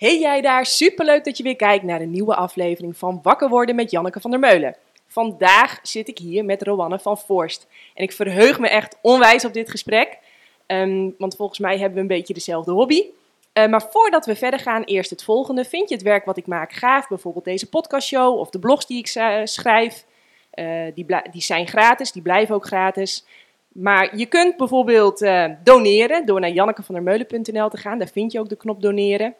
Hey jij daar, superleuk dat je weer kijkt naar een nieuwe aflevering van Wakker worden met Janneke van der Meulen. Vandaag zit ik hier met Rowanne van Forst en ik verheug me echt onwijs op dit gesprek, um, want volgens mij hebben we een beetje dezelfde hobby. Uh, maar voordat we verder gaan, eerst het volgende. Vind je het werk wat ik maak gaaf? Bijvoorbeeld deze podcastshow of de blogs die ik uh, schrijf. Uh, die, die, zijn gratis, die blijven ook gratis. Maar je kunt bijvoorbeeld doneren door naar jannekevandermeulen.nl te gaan. Daar vind je ook de knop doneren.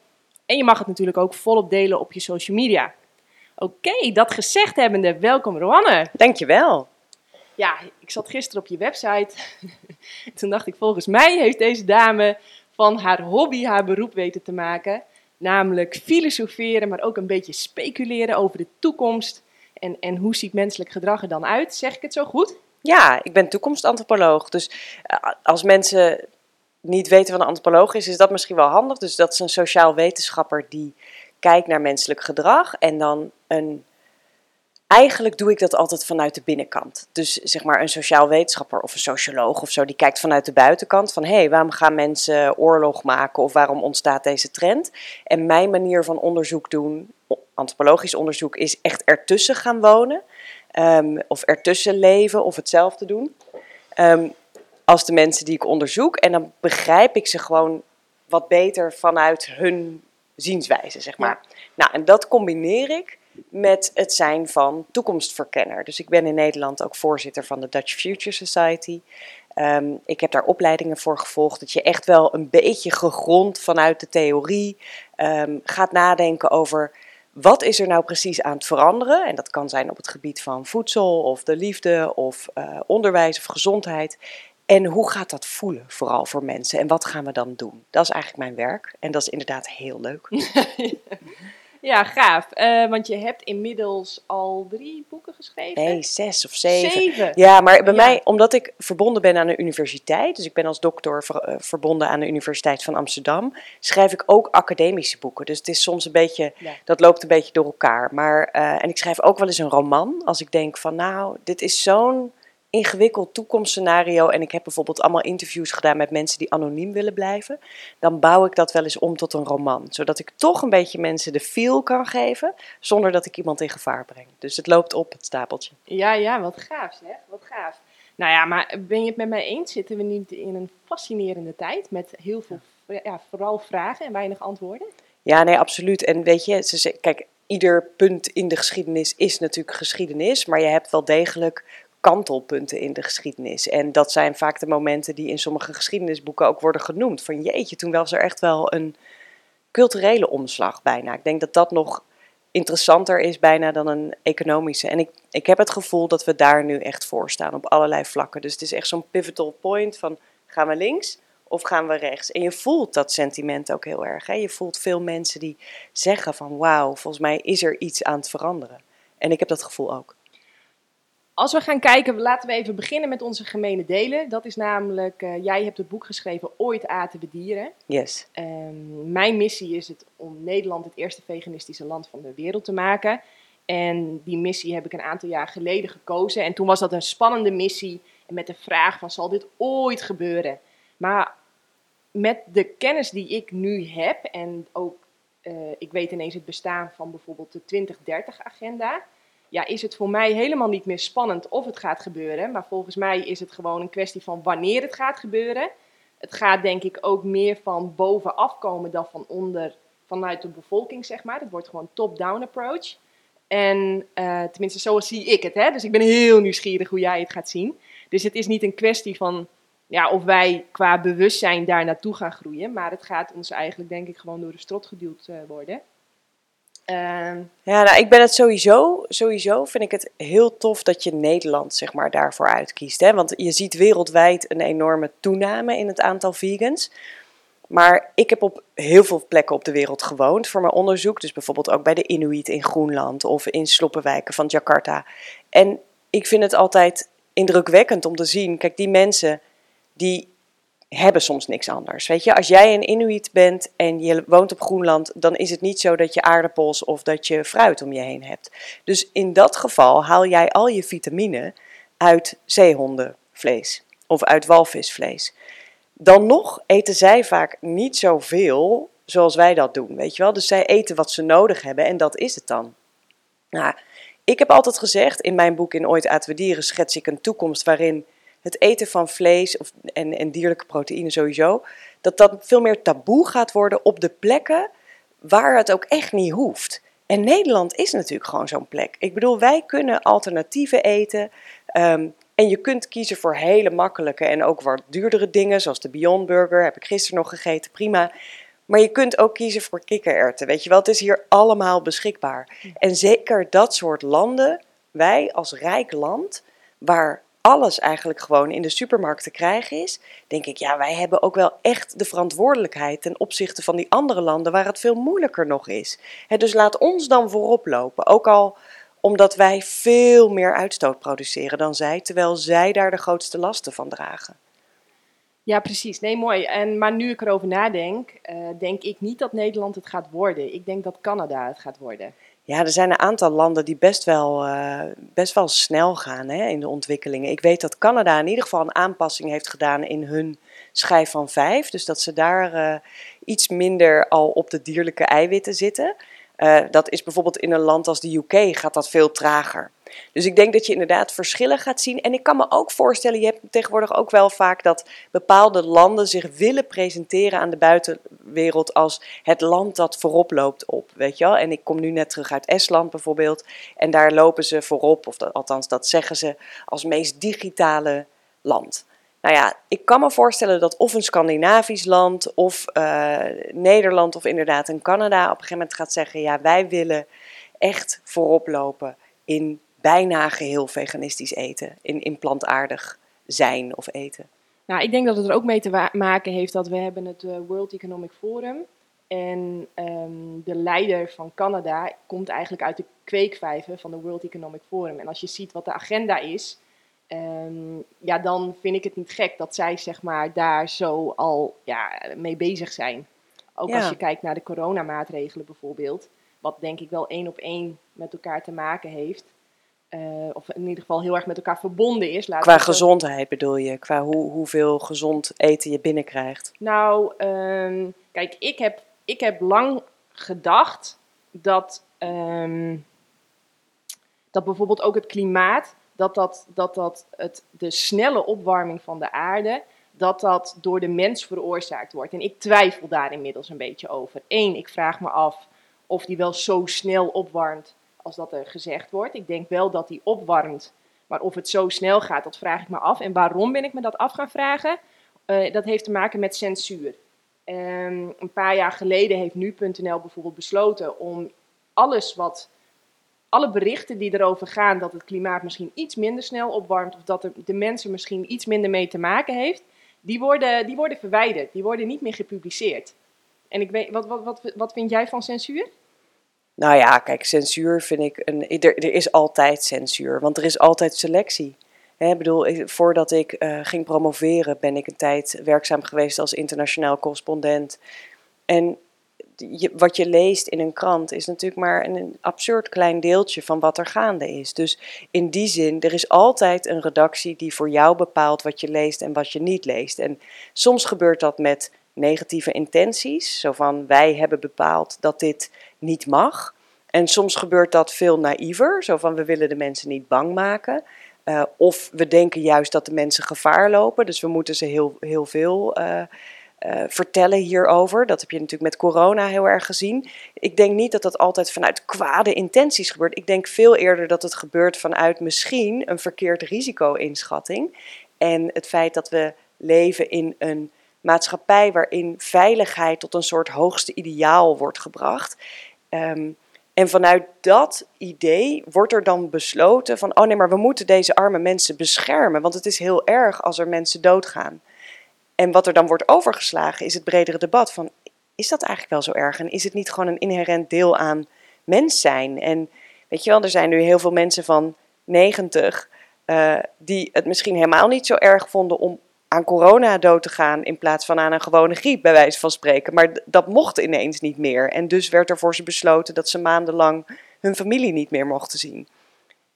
En je mag het natuurlijk ook volop delen op je social media. Oké, dat gezegd hebbende, welkom Roanne. Dankjewel. Ja, ik zat gisteren op je website. Toen dacht ik, volgens mij heeft deze dame van haar hobby haar beroep weten te maken. Namelijk filosoferen, maar ook een beetje speculeren over de toekomst. En, en hoe ziet menselijk gedrag er dan uit? Zeg ik het zo goed? Ja, ik ben toekomstantropoloog. Dus eh, als mensen niet weten wat een antropoloog is, is dat misschien wel handig. Dus dat is een sociaal wetenschapper die kijkt naar menselijk gedrag en dan een. Eigenlijk doe ik dat altijd vanuit de binnenkant. Dus zeg maar een sociaal wetenschapper of een socioloog of zo, die kijkt vanuit de buitenkant van hé, hey, waarom gaan mensen oorlog maken of waarom ontstaat deze trend? En mijn manier van onderzoek doen, antropologisch onderzoek, is echt ertussen gaan wonen. Um, of ertussen leven of hetzelfde doen. Um, als de mensen die ik onderzoek. En dan begrijp ik ze gewoon wat beter vanuit hun zienswijze, zeg maar. Nou, en dat combineer ik met het zijn van toekomstverkenner. Dus ik ben in Nederland ook voorzitter van de Dutch Future Society. Um, ik heb daar opleidingen voor gevolgd, dat je echt wel een beetje gegrond vanuit de theorie um, gaat nadenken over wat is er nou precies aan het veranderen. En dat kan zijn op het gebied van voedsel of de liefde of uh, onderwijs of gezondheid. En hoe gaat dat voelen, vooral voor mensen? En wat gaan we dan doen? Dat is eigenlijk mijn werk. En dat is inderdaad heel leuk. ja, gaaf. Uh, want je hebt inmiddels al drie boeken geschreven. Nee, zes of zeven. Zeven? Ja, maar bij mij, omdat ik verbonden ben aan de universiteit, dus ik ben als dokter ver, uh, verbonden aan de Universiteit van Amsterdam, schrijf ik ook academische boeken. Dus het is soms een beetje, ja. dat loopt een beetje door elkaar. Maar, uh, en ik schrijf ook wel eens een roman, als ik denk van nou, dit is zo'n ingewikkeld toekomstscenario en ik heb bijvoorbeeld allemaal interviews gedaan met mensen die anoniem willen blijven, dan bouw ik dat wel eens om tot een roman. Zodat ik toch een beetje mensen de feel kan geven, zonder dat ik iemand in gevaar breng. Dus het loopt op, het stapeltje. Ja, ja, wat gaaf zeg, wat gaaf. Nou ja, maar ben je het met mij eens? Zitten we niet in een fascinerende tijd met heel veel, ja, vooral vragen en weinig antwoorden? Ja, nee, absoluut. En weet je, ze, kijk, ieder punt in de geschiedenis is natuurlijk geschiedenis, maar je hebt wel degelijk kantelpunten in de geschiedenis. En dat zijn vaak de momenten die in sommige geschiedenisboeken ook worden genoemd. Van jeetje, toen was er echt wel een culturele omslag bijna. Ik denk dat dat nog interessanter is bijna dan een economische. En ik, ik heb het gevoel dat we daar nu echt voor staan op allerlei vlakken. Dus het is echt zo'n pivotal point van gaan we links of gaan we rechts? En je voelt dat sentiment ook heel erg. Hè? Je voelt veel mensen die zeggen van wauw, volgens mij is er iets aan het veranderen. En ik heb dat gevoel ook. Als we gaan kijken, laten we even beginnen met onze gemene delen. Dat is namelijk, uh, jij hebt het boek geschreven Ooit aten we dieren. Yes. Um, mijn missie is het om Nederland het eerste veganistische land van de wereld te maken. En die missie heb ik een aantal jaar geleden gekozen. En toen was dat een spannende missie. Met de vraag van, zal dit ooit gebeuren? Maar met de kennis die ik nu heb en ook, uh, ik weet ineens het bestaan van bijvoorbeeld de 2030-agenda ja, is het voor mij helemaal niet meer spannend of het gaat gebeuren. Maar volgens mij is het gewoon een kwestie van wanneer het gaat gebeuren. Het gaat denk ik ook meer van bovenaf komen dan van onder, vanuit de bevolking, zeg maar. Het wordt gewoon top-down approach. En uh, tenminste, zo zie ik het. Hè? Dus ik ben heel nieuwsgierig hoe jij het gaat zien. Dus het is niet een kwestie van ja, of wij qua bewustzijn daar naartoe gaan groeien. Maar het gaat ons eigenlijk, denk ik, gewoon door de strot geduwd uh, worden. Ehm, ja, nou, ik ben het sowieso, sowieso vind ik het heel tof dat je Nederland zeg maar daarvoor uitkiest. Hè? Want je ziet wereldwijd een enorme toename in het aantal vegans. Maar ik heb op heel veel plekken op de wereld gewoond voor mijn onderzoek. Dus bijvoorbeeld ook bij de Inuit in Groenland of in sloppenwijken van Jakarta. En ik vind het altijd indrukwekkend om te zien, kijk, die mensen die hebben soms niks anders. Weet je, als jij een Inuit bent en je woont op Groenland, dan is het niet zo dat je aardappels of dat je fruit om je heen hebt. Dus in dat geval haal jij al je vitamine uit zeehondenvlees of uit walvisvlees. Dan nog eten zij vaak niet zoveel zoals wij dat doen, weet je wel. Dus zij eten wat ze nodig hebben en dat is het dan. Nou, ik heb altijd gezegd, in mijn boek In Ooit Aten we Dieren schets ik een toekomst waarin het eten van vlees of, en, en dierlijke proteïne sowieso, dat dat veel meer taboe gaat worden op de plekken waar het ook echt niet hoeft. En Nederland is natuurlijk gewoon zo'n plek. Ik bedoel, wij kunnen alternatieven eten. Ehm, en je kunt kiezen voor hele makkelijke en ook wat duurdere dingen, zoals de Beyond Burger, heb ik gisteren nog gegeten, prima. Maar je kunt ook kiezen voor kikkererwten, weet je wel. Het is hier allemaal beschikbaar. En zeker dat soort landen, wij als rijk land, waar alles eigenlijk gewoon in de supermarkt te krijgen is, denk ik, ja, wij hebben ook wel echt de verantwoordelijkheid ten opzichte van die andere landen waar het veel moeilijker nog is. dus laat ons dan voorop lopen, ook al omdat wij veel meer uitstoot produceren dan zij, terwijl zij daar de grootste lasten van dragen. Ja, precies. Nee, mooi. En, maar nu ik erover nadenk, uh, denk ik niet dat Nederland het gaat worden. Ik denk dat Canada het gaat worden. Ja, er zijn een aantal landen die best wel, uh, best wel snel gaan hè, in de ontwikkelingen. Ik weet dat Canada in ieder geval een aanpassing heeft gedaan in hun schijf van vijf. Dus dat ze daar uh, iets minder al op de dierlijke eiwitten zitten. Uh, dat is bijvoorbeeld in een land als de UK gaat dat veel trager. Dus ik denk dat je inderdaad verschillen gaat zien. En ik kan me ook voorstellen, je hebt tegenwoordig ook wel vaak dat bepaalde landen zich willen presenteren aan de buitenwereld als het land dat voorop loopt op. Weet je wel? En ik kom nu net terug uit Estland bijvoorbeeld. En daar lopen ze voorop, of althans dat zeggen ze, als meest digitale land. Nou ja, ik kan me voorstellen dat of een Scandinavisch land of uh, Nederland of inderdaad een Canada op een gegeven moment gaat zeggen: ja, wij willen echt voorop lopen in bijna geheel veganistisch eten, in, in plantaardig zijn of eten. Nou, ik denk dat het er ook mee te maken heeft dat we hebben het uh, World Economic Forum. En um, de leider van Canada komt eigenlijk uit de kweekvijven van de World Economic Forum. En als je ziet wat de agenda is, um, ja, dan vind ik het niet gek dat zij zeg maar, daar zo al ja, mee bezig zijn. Ook als je kijkt naar de coronamaatregelen bijvoorbeeld, wat denk ik wel één op één met elkaar te maken heeft. Uh, of in ieder geval heel erg met elkaar verbonden is. Qua gezondheid bedoel je? Qua hoe, hoeveel gezond eten je binnenkrijgt? Nou, um, kijk, ik heb, ik heb lang gedacht dat, um, dat bijvoorbeeld ook het klimaat, dat, dat, dat, dat het, de snelle opwarming van de aarde, dat dat door de mens veroorzaakt wordt. En ik twijfel daar inmiddels een beetje over. Eén, ik vraag me af of die wel zo snel opwarmt als dat er gezegd wordt. Ik denk wel dat die opwarmt, maar of het zo snel gaat, dat vraag ik me af. En waarom ben ik me dat af gaan vragen? Uh, dat heeft te maken met censuur. Um, een paar jaar geleden heeft nu.nl bijvoorbeeld besloten om alles wat, alle berichten die erover gaan dat het klimaat misschien iets minder snel opwarmt of dat de, de mensen misschien iets minder mee te maken heeft, die worden, die worden verwijderd, die worden niet meer gepubliceerd. En ik weet, wat, wat, wat, wat vind jij van censuur? Nou ja, kijk, censuur vind ik. Een, er, is altijd censuur, want er is altijd selectie. Ik bedoel, voordat ik uh, ging promoveren, ben ik een tijd werkzaam geweest als internationaal correspondent. En wat je leest in een krant is natuurlijk maar een, een, absurd klein deeltje van wat er gaande is. Dus in die zin, er is altijd een redactie die voor jou bepaalt wat je leest en wat je niet leest. En soms gebeurt dat met negatieve intenties. Zo van wij hebben bepaald dat dit niet mag. En soms gebeurt dat veel naïver. Zo van we willen de mensen niet bang maken. Uh, of we denken juist dat de mensen gevaar lopen. Dus we moeten ze heel, heel veel uh, uh, vertellen hierover. Dat heb je natuurlijk met corona heel erg gezien. Ik denk niet dat dat altijd vanuit kwade intenties gebeurt. Ik denk veel eerder dat het gebeurt vanuit misschien een verkeerd risico-inschatting. En het feit dat we leven in een maatschappij waarin veiligheid tot een soort hoogste ideaal wordt gebracht. Um, en vanuit dat idee wordt er dan besloten van, oh nee, maar we moeten deze arme mensen beschermen, want het is heel erg als er mensen doodgaan. En wat er dan wordt overgeslagen is het bredere debat van, is dat eigenlijk wel zo erg? En is het niet gewoon een inherent deel aan mens zijn? En weet je wel, er zijn nu heel veel mensen van 90 uh, eh, die het misschien helemaal niet zo erg vonden om aan corona dood te gaan in plaats van aan een gewone griep, bij wijze van spreken. Maar dat mocht ineens niet meer. En dus werd er voor ze besloten dat ze maandenlang hun familie niet meer mochten zien.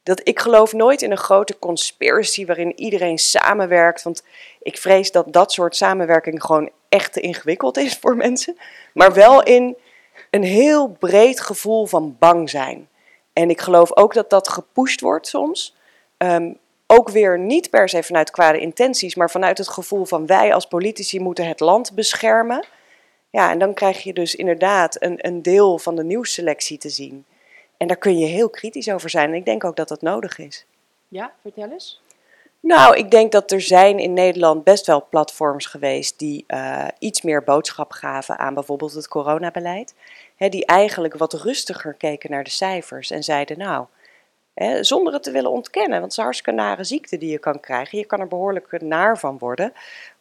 dat ik geloof nooit in een grote conspiracy waarin iedereen samenwerkt. Want ik vrees dat dat soort samenwerking gewoon echt te ingewikkeld is voor mensen. Maar wel in een heel breed gevoel van bang zijn. En ik geloof ook dat dat gepusht wordt soms. Ehm, ook weer niet per se vanuit kwade intenties, maar vanuit het gevoel van wij als politici moeten het land beschermen. Ja, en dan krijg je dus inderdaad een, een deel van de nieuwsselectie te zien. En daar kun je heel kritisch over zijn. En ik denk ook dat dat nodig is. Ja, vertel eens. Nou, ik denk dat er zijn in Nederland best wel platforms geweest die uh, iets meer boodschap gaven aan bijvoorbeeld het coronabeleid. He, die eigenlijk wat rustiger keken naar de cijfers en zeiden, nou, zonder het te willen ontkennen, want het is een hartstikke nare ziekte die je kan krijgen. Je kan er behoorlijk naar van worden,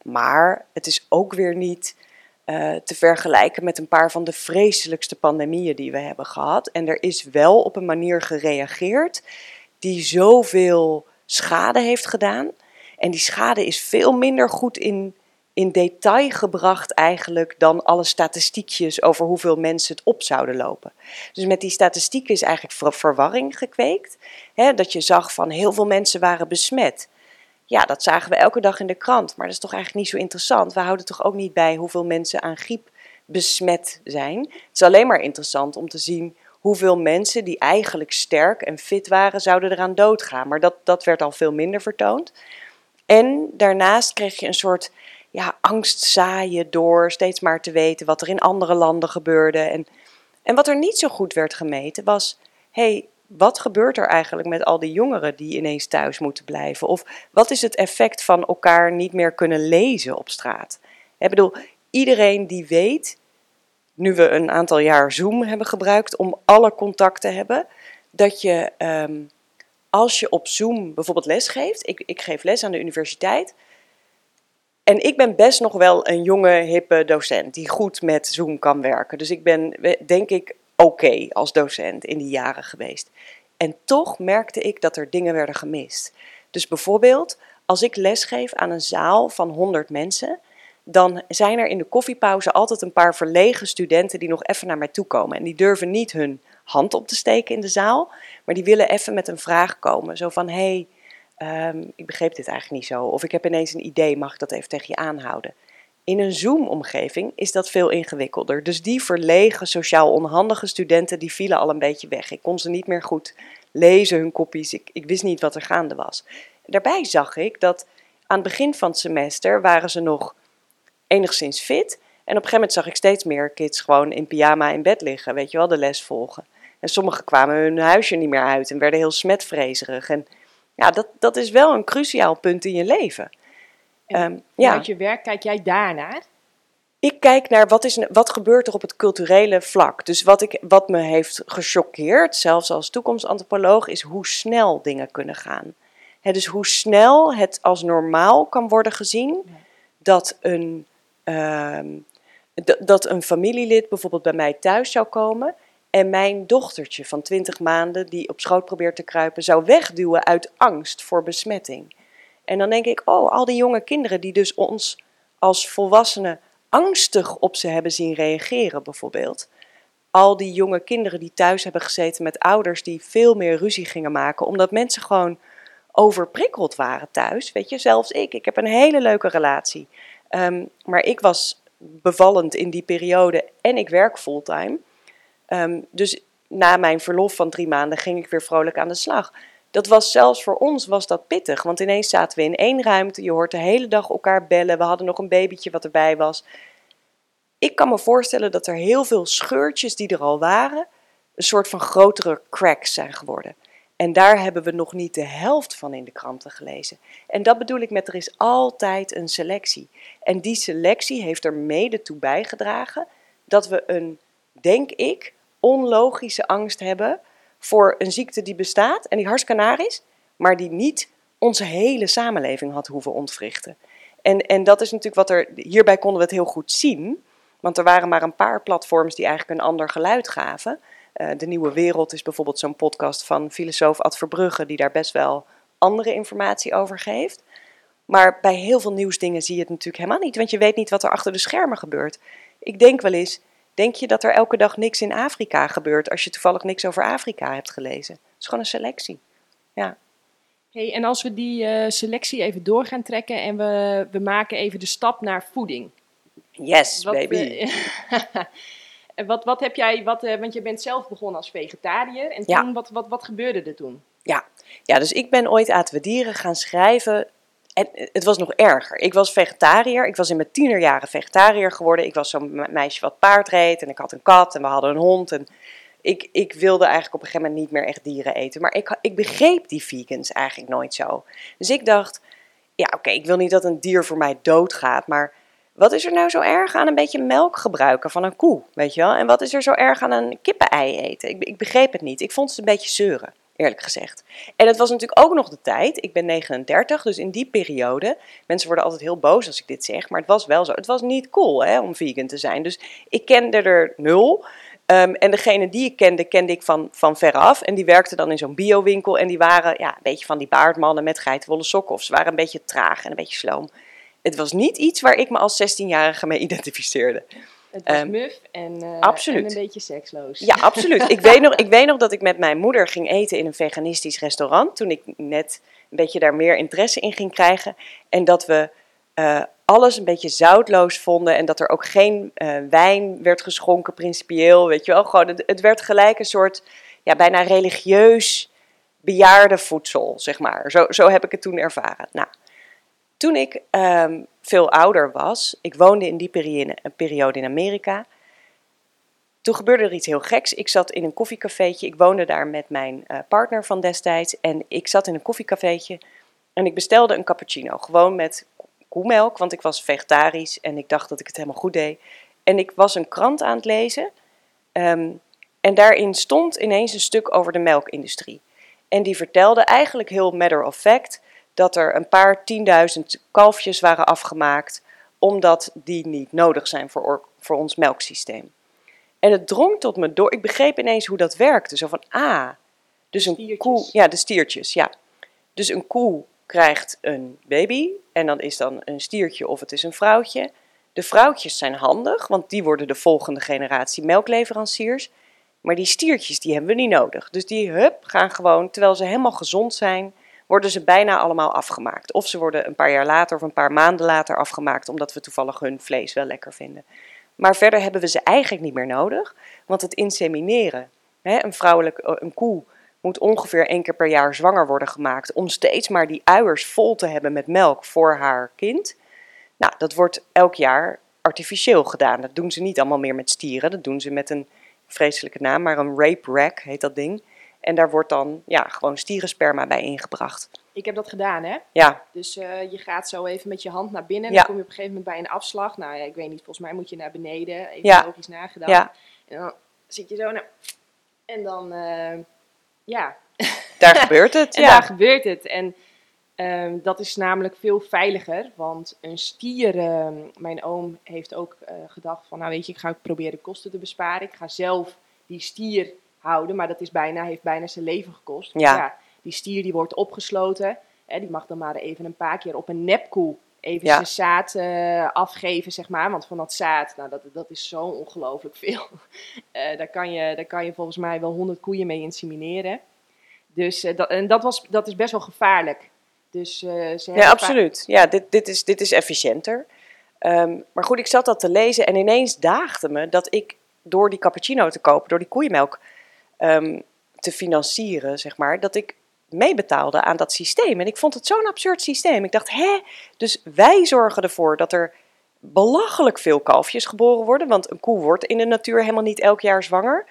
maar het is ook weer niet uh, te vergelijken met een paar van de vreselijkste pandemieën die we hebben gehad. En er is wel op een manier gereageerd die zoveel schade heeft gedaan. En die schade is veel minder goed in, in detail gebracht eigenlijk dan alle statistiekjes over hoeveel mensen het op zouden lopen. Dus met die statistieken is eigenlijk verwarring gekweekt. Hè, dat je zag van heel veel mensen waren besmet. Ja, dat zagen we elke dag in de krant, maar dat is toch eigenlijk niet zo interessant. We houden toch ook niet bij hoeveel mensen aan griep besmet zijn. Het is alleen maar interessant om te zien hoeveel mensen die eigenlijk sterk en fit waren, zouden eraan doodgaan. Maar dat, dat werd al veel minder vertoond. En daarnaast kreeg je een soort ja, angst zaaien door steeds maar te weten wat er in andere landen gebeurde. En, en wat er niet zo goed werd gemeten was, hey, wat gebeurt er eigenlijk met al die jongeren die ineens thuis moeten blijven? Of wat is het effect van elkaar niet meer kunnen lezen op straat? Ik bedoel, iedereen die weet, nu we een aantal jaar Zoom hebben gebruikt om alle contact te hebben, dat je ehm, als je op Zoom bijvoorbeeld les geeft, ik, ik geef les aan de universiteit, en ik ben best nog wel een jonge, hippe docent die goed met Zoom kan werken. Dus ik ben, denk ik, oké als docent in die jaren geweest. En toch merkte ik dat er dingen werden gemist. Dus bijvoorbeeld, als ik lesgeef aan een zaal van 100 mensen, dan zijn er in de koffiepauze altijd een paar verlegen studenten die nog even naar mij toe komen. En die durven niet hun hand op te steken in de zaal, maar die willen even met een vraag komen. Zo van, hey, um, ik begreep dit eigenlijk niet zo. Of ik heb ineens een idee, mag ik dat even tegen je aanhouden? In een Zoom-omgeving is dat veel ingewikkelder. Dus die verlegen, sociaal onhandige studenten, die vielen al een beetje weg. Ik kon ze niet meer goed lezen, hun kopies. Ik, ik wist niet wat er gaande was. Daarbij zag ik dat aan het begin van het semester waren ze nog enigszins fit. En op een gegeven moment zag ik steeds meer kids gewoon in pyjama in bed liggen, weet je wel, de les volgen. En sommigen kwamen hun huisje niet meer uit en werden heel smetvrezerig. En ja, dat, dat is wel een cruciaal punt in je leven. Um, ja. je werk kijk jij daarnaar? Ik kijk naar wat, is, wat gebeurt er op het culturele vlak. Dus wat, ik, wat me heeft gechoqueerd, zelfs als toekomstantropoloog, is hoe snel dingen kunnen gaan. dus hoe snel het als normaal kan worden gezien dat een, uh, dat een familielid bijvoorbeeld bij mij thuis zou komen en mijn dochtertje van 20 maanden, die op schoot probeert te kruipen, zou wegduwen uit angst voor besmetting. En dan denk ik, oh, al die jonge kinderen die dus ons als volwassenen angstig op ze hebben zien reageren, bijvoorbeeld. Al die jonge kinderen die thuis hebben gezeten met ouders die veel meer ruzie gingen maken, omdat mensen gewoon overprikkeld waren thuis. Weet je, zelfs ik. Ik heb een hele leuke relatie. Um, maar ik was bevallend in die periode en ik werk fulltime. Um, dus na mijn verlof van drie maanden ging ik weer vrolijk aan de slag dat was zelfs voor ons was dat pittig. Want ineens zaten we in één ruimte. Je hoort de hele dag elkaar bellen. We hadden nog een babytje wat erbij was. Ik kan me voorstellen dat er heel veel scheurtjes die er al waren, een soort van grotere cracks zijn geworden. En daar hebben we nog niet de helft van in de kranten gelezen. En dat bedoel ik met er is altijd een selectie. En die selectie heeft er mede toe bijgedragen dat we een, denk ik, onlogische angst hebben voor een ziekte die bestaat en die hartstikke is, maar die niet onze hele samenleving had hoeven ontwrichten. En, en dat is natuurlijk wat er, hierbij konden we het heel goed zien, want er waren maar een paar platforms die eigenlijk een ander geluid gaven. Uh, de Nieuwe Wereld is bijvoorbeeld zo'n podcast van filosoof Ad Verbrugge, die daar best wel andere informatie over geeft. Maar bij heel veel nieuwsdingen zie je het natuurlijk helemaal niet, want je weet niet wat er achter de schermen gebeurt. Ik denk wel eens, Denk je dat er elke dag niks in Afrika gebeurt als je toevallig niks over Afrika hebt gelezen? Het is gewoon een selectie. Ja. Hey, en als we die eh, selectie even door gaan trekken en we, we maken even de stap naar voeding. Yes, Wat, baby. eh, en wat, wat heb jij, wat, eh, want je bent zelf begonnen als vegetariër. En Ja. toen, wat, wat, wat gebeurde er toen? Ja, dus ik ben ooit Aten we Dieren gaan schrijven. En het was nog erger. Ik was vegetariër. Ik was in mijn tienerjaren vegetariër geworden. Ik was zo'n me- meisje wat paard reed. En ik had een kat en we hadden een hond. En ik, ik wilde eigenlijk op een gegeven moment niet meer echt dieren eten. Maar ik, ik begreep die vegans eigenlijk nooit zo. Dus ik dacht, ja oké, ik wil niet dat een dier voor mij doodgaat. Maar wat is er nou zo erg aan een beetje melk gebruiken van een koe? Weet je wel? En wat is er zo erg aan een kippenei eten? Ik, ik begreep het niet. Ik vond het een beetje zeuren, eerlijk gezegd. En het was natuurlijk ook nog de tijd. Ik ben 39, dus in die periode. Mensen worden altijd heel boos als ik dit zeg, maar het was wel zo. Het was niet cool hè, om vegan te zijn. Dus ik kende er nul. Ehm, en degene die ik kende, kende ik van, van veraf. En die werkten dan in zo'n biowinkel. En die waren ja, een beetje van die baardmannen met geitenwolle sokken. Of ze waren een beetje traag en een beetje sloom. Het was niet iets waar ik me als 16-jarige mee identificeerde. Het was Ehm, muf en, eh, absoluut. en een beetje seksloos. Ja, absoluut. Ik weet, nog, ik weet nog dat ik met mijn moeder ging eten in een veganistisch restaurant. Toen ik net een beetje daar meer interesse in ging krijgen. En dat we eh, alles een beetje zoutloos vonden. En dat er ook geen eh, wijn werd geschonken, principieel. Weet je wel, gewoon, het, het werd gelijk een soort, ja, bijna religieus bejaardenvoedsel, zeg maar. Zo, zo heb ik het toen ervaren. Nou, toen ik ehm, veel ouder was, ik woonde in die periode, een periode in Amerika. Toen gebeurde er iets heel geks. Ik zat in een koffiecafeetje. Ik woonde daar met mijn eh, partner van destijds. En ik zat in een koffiecafeetje. En ik bestelde een cappuccino. Gewoon met koemelk, want ik was vegetarisch. En ik dacht dat ik het helemaal goed deed. En ik was een krant aan het lezen. ehm, en daarin stond ineens een stuk over de melkindustrie. En die vertelde eigenlijk heel matter of fact dat er een paar tienduizend kalfjes waren afgemaakt, omdat die niet nodig zijn voor, or- voor ons melksysteem. En het drong tot me door. Ik begreep ineens hoe dat werkte. Zo van, ah, dus een Stiertjes. koe... Ja, de stiertjes, ja. Dus een koe krijgt een baby en dan is dan een stiertje of het is een vrouwtje. De vrouwtjes zijn handig, want die worden de volgende generatie melkleveranciers. Maar die stiertjes, die hebben we niet nodig. Dus die, hup, gaan gewoon, terwijl ze helemaal gezond zijn, worden ze bijna allemaal afgemaakt. Of ze worden een paar jaar later of een paar maanden later afgemaakt, omdat we toevallig hun vlees wel lekker vinden. Maar verder hebben we ze eigenlijk niet meer nodig, want het insemineren, hè, een vrouwelijk, eh, een koe moet ongeveer één keer per jaar zwanger worden gemaakt om steeds maar die uiers vol te hebben met melk voor haar kind. Nou, dat wordt elk jaar artificieel gedaan. Dat doen ze niet allemaal meer met stieren, dat doen ze met een vreselijke naam, maar een rape rack heet dat ding. En daar wordt dan ja, gewoon stierensperma bij ingebracht. Ik heb dat gedaan, hè? Ja, Dus eh, je gaat zo even met je hand naar binnen. En Ja. dan kom je op een gegeven moment bij een afslag. Nou ja, ik weet niet, volgens mij moet je naar beneden. Even Ja. logisch nagedacht. ja, En dan zit je zo naar... En dan, eh, ja, daar gebeurt het. en Ja. daar gebeurt het. En ehm, dat is namelijk veel veiliger. Want een stier, ehm, mijn oom heeft ook eh, gedacht van, nou weet je, ik ga proberen kosten te besparen. Ik ga zelf die stier houden, maar dat is bijna, heeft bijna zijn leven gekost. Ja. die stier die wordt opgesloten. Hè, die mag dan maar even een paar keer op een nepkoe even Ja. zijn zaad eh, afgeven, zeg maar. Want van dat zaad, nou, dat, dat is zo ongelooflijk veel. Eh, daar, kan je, daar kan je volgens mij wel 100 koeien mee insemineren. Dus eh, dat, en dat, was, dat is best wel gevaarlijk. Dus, ze Ja, absoluut. Ja, dit, dit, is, dit is efficiënter. Ehm, maar goed, ik zat dat te lezen en ineens daagde me dat ik door die cappuccino te kopen, door die koeienmelk ehm, te financieren, zeg maar, dat ik meebetaalde aan dat systeem. En ik vond het zo'n absurd systeem. Ik dacht, hè? Dus wij zorgen ervoor dat er belachelijk veel kalfjes geboren worden, want een koe wordt in de natuur helemaal niet elk jaar zwanger.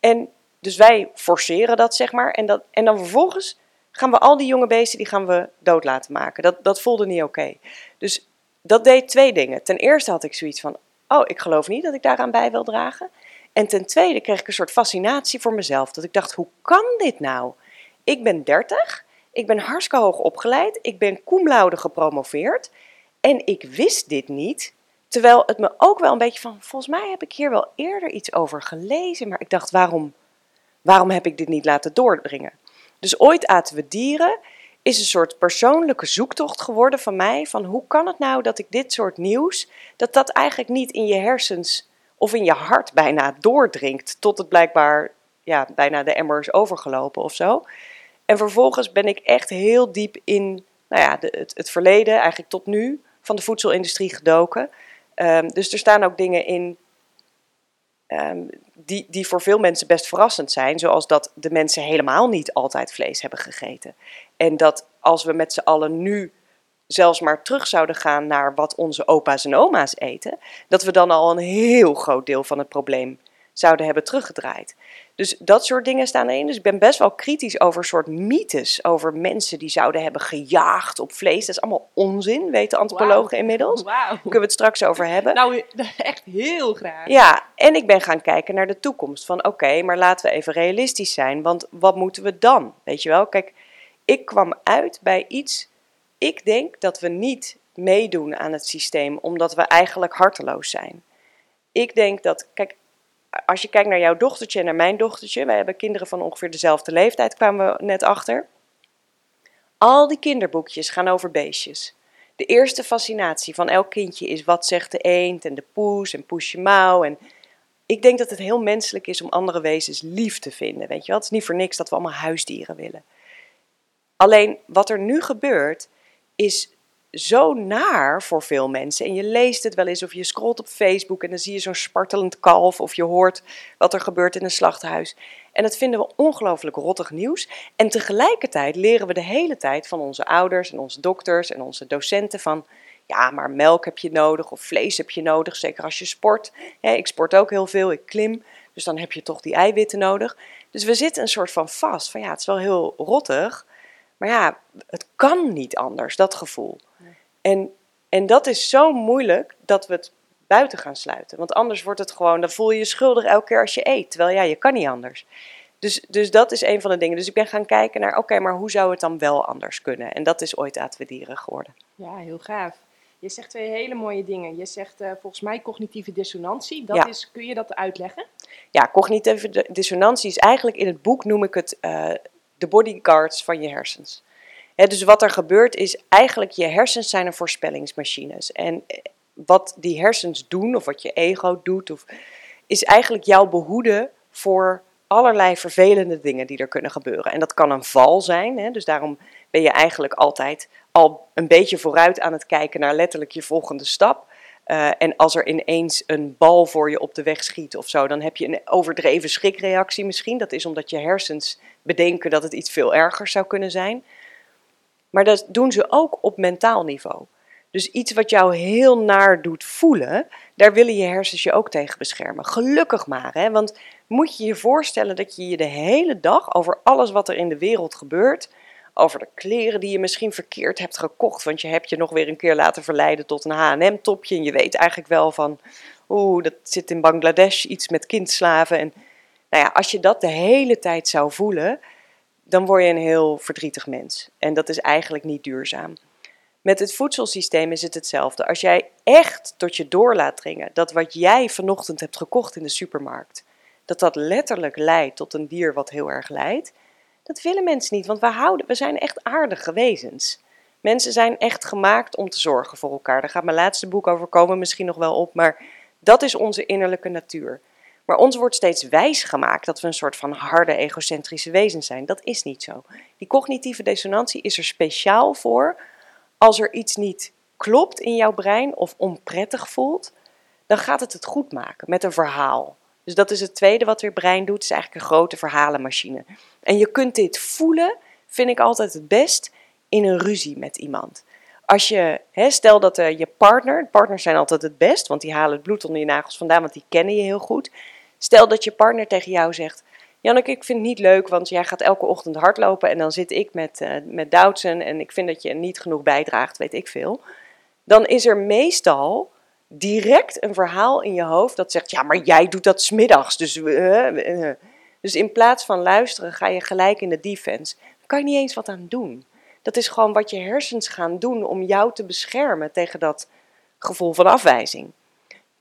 En dus wij forceren dat, zeg maar. En, dat, en dan vervolgens gaan we al die jonge beesten die gaan we dood laten maken. Dat, dat voelde niet oké. Dus dat deed twee dingen. Ten eerste had ik zoiets van, oh, ik geloof niet dat ik daaraan bij wil dragen. En ten tweede kreeg ik een soort fascinatie voor mezelf. Dat ik dacht, hoe kan dit nou? Ik ben 30, ik ben hartstikke hoog opgeleid, ik ben cum gepromoveerd. En ik wist dit niet. Terwijl het me ook wel een beetje van, volgens mij heb ik hier wel eerder iets over gelezen. Maar ik dacht, waarom, waarom heb ik dit niet laten doordringen? Dus ooit aten we dieren is een soort persoonlijke zoektocht geworden van mij. Van hoe kan het nou dat ik dit soort nieuws, dat dat eigenlijk niet in je hersens of in je hart bijna doordringt. Tot het blijkbaar ja, bijna de emmer is overgelopen of zo. En vervolgens ben ik echt heel diep in nou ja, de, het, verleden, eigenlijk tot nu, van de voedselindustrie gedoken. Ehm, dus er staan ook dingen in ehm, die, die voor veel mensen best verrassend zijn. Zoals dat de mensen helemaal niet altijd vlees hebben gegeten. En dat als we met z'n allen nu zelfs maar terug zouden gaan naar wat onze opa's en oma's eten, dat we dan al een heel groot deel van het probleem zouden hebben teruggedraaid. Dus dat soort dingen staan erin. Dus ik ben best wel kritisch over soort mythes. Over mensen die zouden hebben gejaagd op vlees. Dat is allemaal onzin, weten antropologen inmiddels. Daar kunnen we het straks over hebben. Nou, echt heel graag. Ja, en ik ben gaan kijken naar de toekomst. Van oké, maar laten we even realistisch zijn. Want wat moeten we dan? Weet je wel, kijk, ik kwam uit bij iets. Ik denk dat we niet meedoen aan het systeem omdat we eigenlijk harteloos zijn. Ik denk dat, kijk, als je kijkt naar jouw dochtertje en naar mijn dochtertje, wij hebben kinderen van ongeveer dezelfde leeftijd, kwamen we net achter. Al die kinderboekjes gaan over beestjes. De eerste fascinatie van elk kindje is wat zegt de eend en de poes en poesje mouw. En ik denk dat het heel menselijk is om andere wezens lief te vinden. Weet je wel? Het is niet voor niks dat we allemaal huisdieren willen. Alleen wat er nu gebeurt, is zo naar voor veel mensen. En je leest het wel eens of je scrolt op Facebook en dan zie je zo'n spartelend kalf of je hoort wat er gebeurt in een slachthuis. En dat vinden we ongelooflijk rottig nieuws. En tegelijkertijd leren we de hele tijd van onze ouders en onze dokters en onze docenten van... Ja, maar melk heb je nodig of vlees heb je nodig, zeker als je sport. ik sport ook heel veel, ik klim, dus dan heb je toch die eiwitten nodig. Dus we zitten een soort van vast, van ja, het is wel heel rottig, maar ja, het kan niet anders, dat gevoel. En, en dat is zo moeilijk dat we het buiten gaan sluiten. Want anders wordt het gewoon, dan voel je je schuldig elke keer als je eet. Terwijl ja, je kan niet anders. Dus, dus dat is een van de dingen. Dus ik ben gaan kijken naar, oké, maar hoe zou het dan wel anders kunnen? En dat is ooit Aten Dieren geworden. Ja, heel gaaf. Je zegt twee hele mooie dingen. Je zegt uh, volgens mij cognitieve dissonantie. Dat is, kun je dat uitleggen? Ja, cognitieve dissonantie is eigenlijk in het boek noem ik het uh, de bodyguards van je hersens dus wat er gebeurt is eigenlijk je hersens zijn een voorspellingsmachines. En eh, wat die hersens doen, of wat je ego doet, of, is eigenlijk jouw behoeden voor allerlei vervelende dingen die er kunnen gebeuren. En dat kan een val zijn, dus daarom ben je eigenlijk altijd al een beetje vooruit aan het kijken naar letterlijk je volgende stap. Uh, en als er ineens een bal voor je op de weg schiet of zo, dan heb je een overdreven schrikreactie misschien. Dat is omdat je hersens bedenken dat het iets veel erger zou kunnen zijn. Maar dat doen ze ook op mentaal niveau. Dus iets wat jou heel naar doet voelen, daar willen je hersens je ook tegen beschermen. Gelukkig maar, hè? want moet je je voorstellen dat je je de hele dag over alles wat er in de wereld gebeurt, over de kleren die je misschien verkeerd hebt gekocht, want je hebt je nog weer een keer laten verleiden tot een H&M-topje en je weet eigenlijk wel van, oeh, dat zit in Bangladesh, iets met kindslaven. En nou ja, als je dat de hele tijd zou voelen, dan word je een heel verdrietig mens. En dat is eigenlijk niet duurzaam. Met het voedselsysteem is het hetzelfde. Als jij echt tot je door laat dringen dat wat jij vanochtend hebt gekocht in de supermarkt, dat dat letterlijk leidt tot een dier wat heel erg lijdt, dat willen mensen niet, want we, houden, we zijn echt aardige wezens. Mensen zijn echt gemaakt om te zorgen voor elkaar. Daar gaat mijn laatste boek over komen misschien nog wel op, maar dat is onze innerlijke natuur. Maar ons wordt steeds wijs gemaakt dat we een soort van harde egocentrische wezens zijn. Dat is niet zo. Die cognitieve dissonantie is er speciaal voor als er iets niet klopt in jouw brein of onprettig voelt, dan gaat het het goed maken met een verhaal. Dus dat is het tweede wat weer brein doet, is eigenlijk een grote verhalenmachine. En je kunt dit voelen, vind ik altijd het best, in een ruzie met iemand. Als je, hè, stel dat uh, je partner, partners zijn altijd het best, want die halen het bloed onder je nagels vandaan, want die kennen je heel goed. Stel dat je partner tegen jou zegt: Janneke, ik vind het niet leuk, want jij gaat elke ochtend hardlopen en dan zit ik met, uh, met Doutzen en ik vind dat je niet genoeg bijdraagt, weet ik veel. Dan is er meestal direct een verhaal in je hoofd dat zegt: Ja, maar jij doet dat smiddags. Dus, uh, dus in plaats van luisteren ga je gelijk in de defense. Daar kan je niet eens wat aan doen. Dat is gewoon wat je hersens gaan doen om jou te beschermen tegen dat gevoel van afwijzing.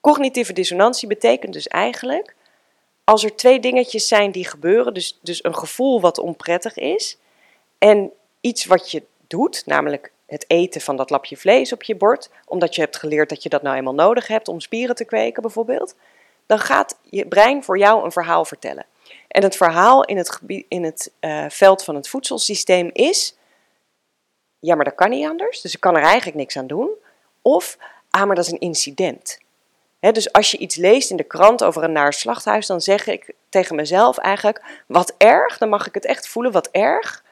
Cognitieve dissonantie betekent dus eigenlijk als er twee dingetjes zijn die gebeuren, dus, dus een gevoel wat onprettig is en iets wat je doet, namelijk het eten van dat lapje vlees op je bord, omdat je hebt geleerd dat je dat nou eenmaal nodig hebt om spieren te kweken bijvoorbeeld, dan gaat je brein voor jou een verhaal vertellen. En het verhaal in het, in het uh, veld van het voedselsysteem is: ja, maar dat kan niet anders, dus ik kan er eigenlijk niks aan doen. Of, ah, maar dat is een incident. dus als je iets leest in de krant over een naar slachthuis, dan zeg ik tegen mezelf eigenlijk: wat erg, dan mag ik het echt voelen, wat erg.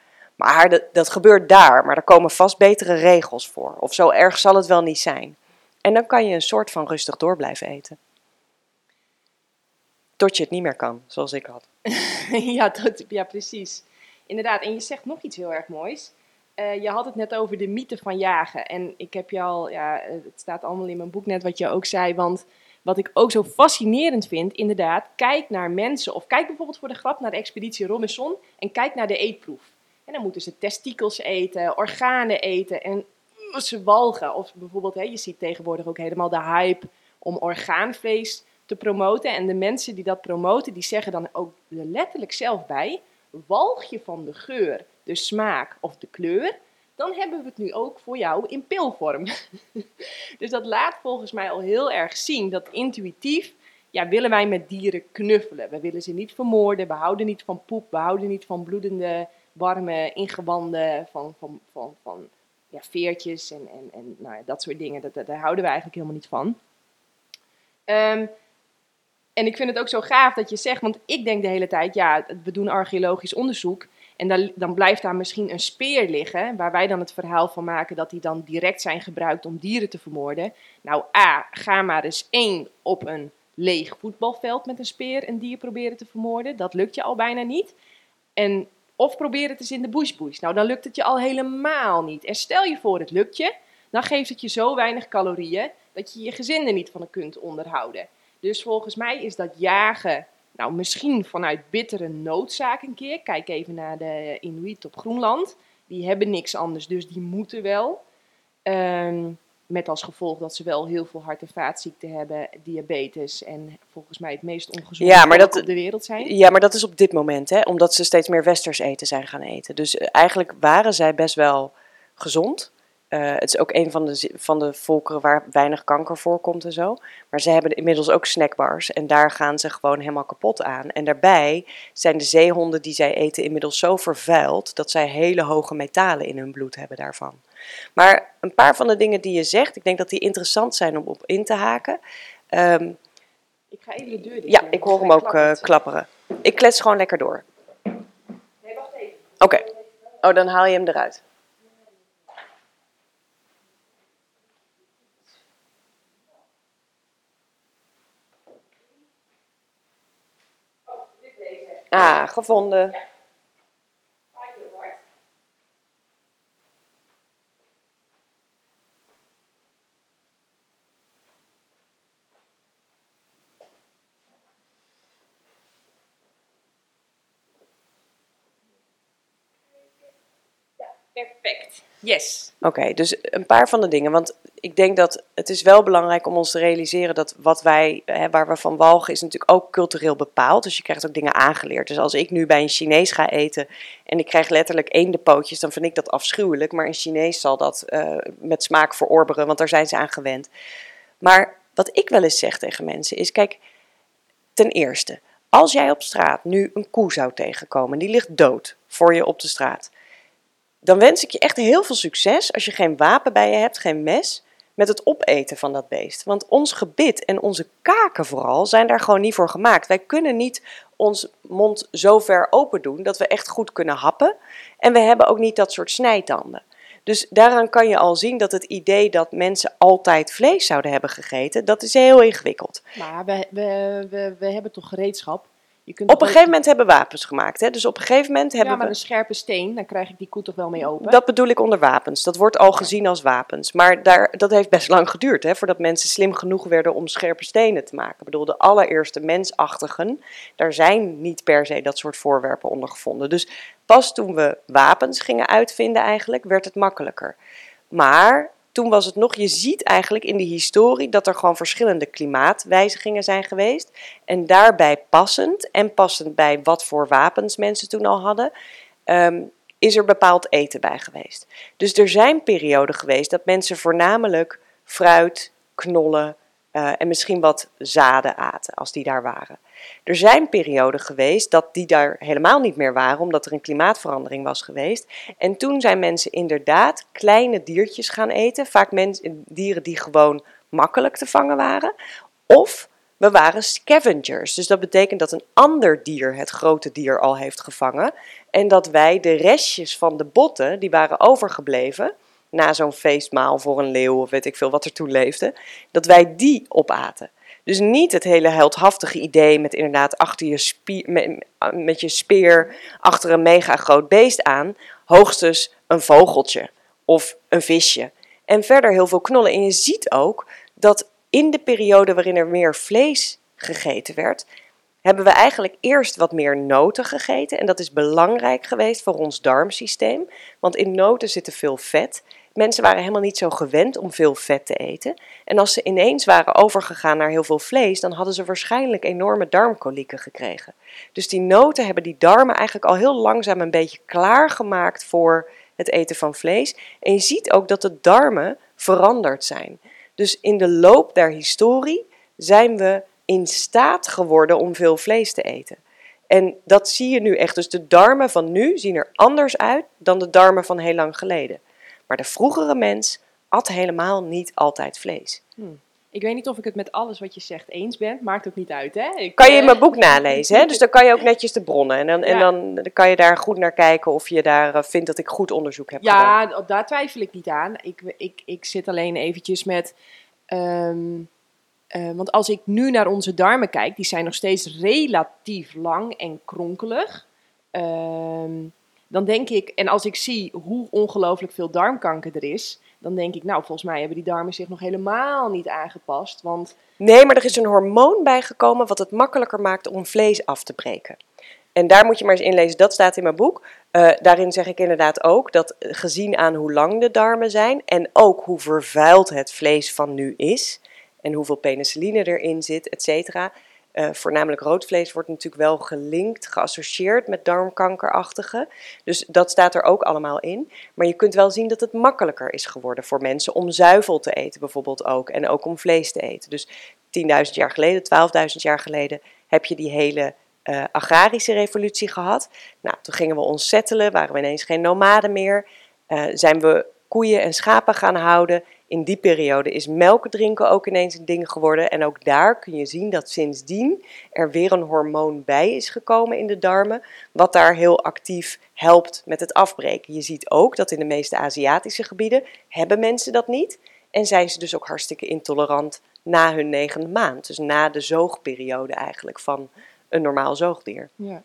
Maar dat, dat gebeurt daar, maar er komen vast betere regels voor. Of zo erg zal het wel niet zijn. En dan kan je een soort van rustig door blijven eten. Tot je het niet meer kan, zoals ik had. ja, tot, ja, precies. Inderdaad, en je zegt nog iets heel erg moois. Uh, je had het net over de mythe van jagen. En ik heb je al, ja, het staat allemaal in mijn boek net wat je ook zei. Want wat ik ook zo fascinerend vind, inderdaad, kijk naar mensen. Of kijk bijvoorbeeld voor de grap naar de expeditie Robinson en kijk naar de eetproef. Dan moeten ze testikels eten, organen eten en ze walgen. Of bijvoorbeeld, hè, je ziet tegenwoordig ook helemaal de hype om orgaanvlees te promoten. En de mensen die dat promoten, die zeggen dan ook letterlijk zelf bij, walg je van de geur, de smaak of de kleur, dan hebben we het nu ook voor jou in pilvorm. dus dat laat volgens mij al heel erg zien dat intuïtief ja, willen wij met dieren knuffelen. We willen ze niet vermoorden, we houden niet van poep, we houden niet van bloedende, warme ingewanden, van, van, van, van ja, veertjes en, en, en nou ja, dat soort dingen. Dat, daar houden we eigenlijk helemaal niet van. Um, en ik vind het ook zo gaaf dat je zegt, want ik denk de hele tijd, ja, we doen archeologisch onderzoek. En dan, dan blijft daar misschien een speer liggen, waar wij dan het verhaal van maken dat die dan direct zijn gebruikt om dieren te vermoorden. Nou, A, ga maar eens één op een leeg voetbalveld met een speer een dier proberen te vermoorden. Dat lukt je al bijna niet. En, of probeer het eens in de bushbush. Nou, dan lukt het je al helemaal niet. En stel je voor, het lukt je, dan geeft het je zo weinig calorieën dat je je gezin er niet van kunt onderhouden. Dus volgens mij is dat jagen, nou misschien vanuit bittere noodzaak een keer. Kijk even naar de Inuit op Groenland. Die hebben niks anders, dus die moeten wel. Ehm, met als gevolg dat ze wel heel veel hart- en vaatziekten hebben, diabetes en volgens mij het meest ongezonde ja, maar op de wereld zijn. Ja, maar dat is op dit moment, hè, omdat ze steeds meer westers eten zijn gaan eten. Dus eh, eigenlijk waren zij best wel gezond. Uh, het is ook een van de, van de volkeren waar weinig kanker voorkomt en zo. Maar ze hebben inmiddels ook snackbars en daar gaan ze gewoon helemaal kapot aan. En daarbij zijn de zeehonden die zij eten inmiddels zo vervuild dat zij hele hoge metalen in hun bloed hebben daarvan. Maar een paar van de dingen die je zegt, ik denk dat die interessant zijn om op in te haken. Um, ik ga even de deur dicht. Ja, ik hoor hem ook uh, klapperen. Ik klets gewoon lekker door. Nee, wacht even. Oké. Oh, dan haal je hem eruit. Ah, gevonden. Yes. Oké, dus een paar van de dingen. Want ik denk dat het is wel belangrijk om ons te realiseren dat wat wij, hè, waar we van walgen, is natuurlijk ook cultureel bepaald. Dus je krijgt ook dingen aangeleerd. Dus als ik nu bij een Chinees ga eten en ik krijg letterlijk eendenpootjes, dan vind ik dat afschuwelijk. Maar een Chinees zal dat uh, met smaak verorberen, want daar zijn ze aan gewend. Maar wat ik wel eens zeg tegen mensen is, kijk, ten eerste, als jij op straat nu een koe zou tegenkomen, die ligt dood voor je op de straat dan wens ik je echt heel veel succes als je geen wapen bij je hebt, geen mes, met het opeten van dat beest. Want ons gebit en onze kaken vooral zijn daar gewoon niet voor gemaakt. Wij kunnen niet ons mond zo ver open doen dat we echt goed kunnen happen. En we hebben ook niet dat soort snijtanden. Dus daaraan kan je al zien dat het idee dat mensen altijd vlees zouden hebben gegeten, dat is heel ingewikkeld. Maar we, we, we, we hebben toch gereedschap? Op een gegeven moment hebben wapens gemaakt. Hè? Dus op een gegeven moment hebben ja, maar we... een scherpe steen, dan krijg ik die koe toch wel mee open? Dat bedoel ik onder wapens. Dat wordt al gezien als wapens. Maar daar, dat heeft best lang geduurd, hè, voordat mensen slim genoeg werden om scherpe stenen te maken. Ik bedoel, de allereerste mensachtigen, daar zijn niet per se dat soort voorwerpen onder gevonden. Dus pas toen we wapens gingen uitvinden eigenlijk, werd het makkelijker. Maar toen was het nog, je ziet eigenlijk in de historie dat er gewoon verschillende klimaatwijzigingen zijn geweest. En daarbij passend, en passend bij wat voor wapens mensen toen al hadden, ehm, is er bepaald eten bij geweest. Dus er zijn perioden geweest dat mensen voornamelijk fruit, knollen, Eh, en misschien wat zaden aten als die daar waren. Er zijn perioden geweest dat die daar helemaal niet meer waren, omdat er een klimaatverandering was geweest. En toen zijn mensen inderdaad kleine diertjes gaan eten, vaak mensen, dieren die gewoon makkelijk te vangen waren. Of we waren scavengers. Dus dat betekent dat een ander dier het grote dier al heeft gevangen. En dat wij de restjes van de botten, die waren overgebleven, na zo'n feestmaal voor een leeuw of weet ik veel wat er toen leefde, dat wij die opaten. Dus niet het hele heldhaftige idee met inderdaad achter je spier, met, je speer achter een mega groot beest aan, hoogstens een vogeltje of een visje. En verder heel veel knollen. En je ziet ook dat in de periode waarin er meer vlees gegeten werd, hebben we eigenlijk eerst wat meer noten gegeten. En dat is belangrijk geweest voor ons darmsysteem. Want in noten zit veel vet. Mensen waren helemaal niet zo gewend om veel vet te eten. En als ze ineens waren overgegaan naar heel veel vlees, dan hadden ze waarschijnlijk enorme darmkolieken gekregen. Dus die noten hebben die darmen eigenlijk al heel langzaam een beetje klaargemaakt voor het eten van vlees. En je ziet ook dat de darmen veranderd zijn. Dus in de loop der historie zijn we in staat geworden om veel vlees te eten. En dat zie je nu echt. Dus de darmen van nu zien er anders uit dan de darmen van heel lang geleden. Maar de vroegere mens at helemaal niet altijd vlees. Hmm. Ik weet niet of ik het met alles wat je zegt eens ben. Maakt ook niet uit, hè? Ik, kan je in mijn boek nalezen, hè? Dus dan kan je ook netjes de bronnen. En dan, en dan, dan kan je daar goed naar kijken of je daar uh, vindt dat ik goed onderzoek heb ja, gedaan. Ja, daar twijfel ik niet aan. Ik, ik, ik zit alleen eventjes met... Um, uh, want als ik nu naar onze darmen kijk, die zijn nog steeds relatief lang en kronkelig. Um, dan denk ik, en als ik zie hoe ongelooflijk veel darmkanker er is, dan denk ik, nou, volgens mij hebben die darmen zich nog helemaal niet aangepast. Want... Nee, maar er is een hormoon bijgekomen wat het makkelijker maakt om vlees af te breken. En daar moet je maar eens inlezen, dat staat in mijn boek. Uh, daarin zeg ik inderdaad ook dat gezien aan hoe lang de darmen zijn en ook hoe vervuild het vlees van nu is en hoeveel penicilline erin zit, et cetera, uh, voornamelijk rood vlees wordt natuurlijk wel gelinkt, geassocieerd met darmkankerachtige. Dus dat staat er ook allemaal in. Maar je kunt wel zien dat het makkelijker is geworden voor mensen om zuivel te eten, bijvoorbeeld ook. En ook om vlees te eten. Dus 10.000 jaar geleden, 12.000 jaar geleden heb je die hele uh, agrarische revolutie gehad. Nou, toen gingen we ons settelen, waren we ineens geen nomaden meer. Uh, zijn we koeien en schapen gaan houden in die periode is melk drinken ook ineens een ding geworden. En ook daar kun je zien dat sindsdien er weer een hormoon bij is gekomen in de darmen, wat daar heel actief helpt met het afbreken. Je ziet ook dat in de meeste Aziatische gebieden hebben mensen dat niet. En zijn ze dus ook hartstikke intolerant na hun negende maand. Dus na de zoogperiode eigenlijk van een normaal zoogdier. Ja,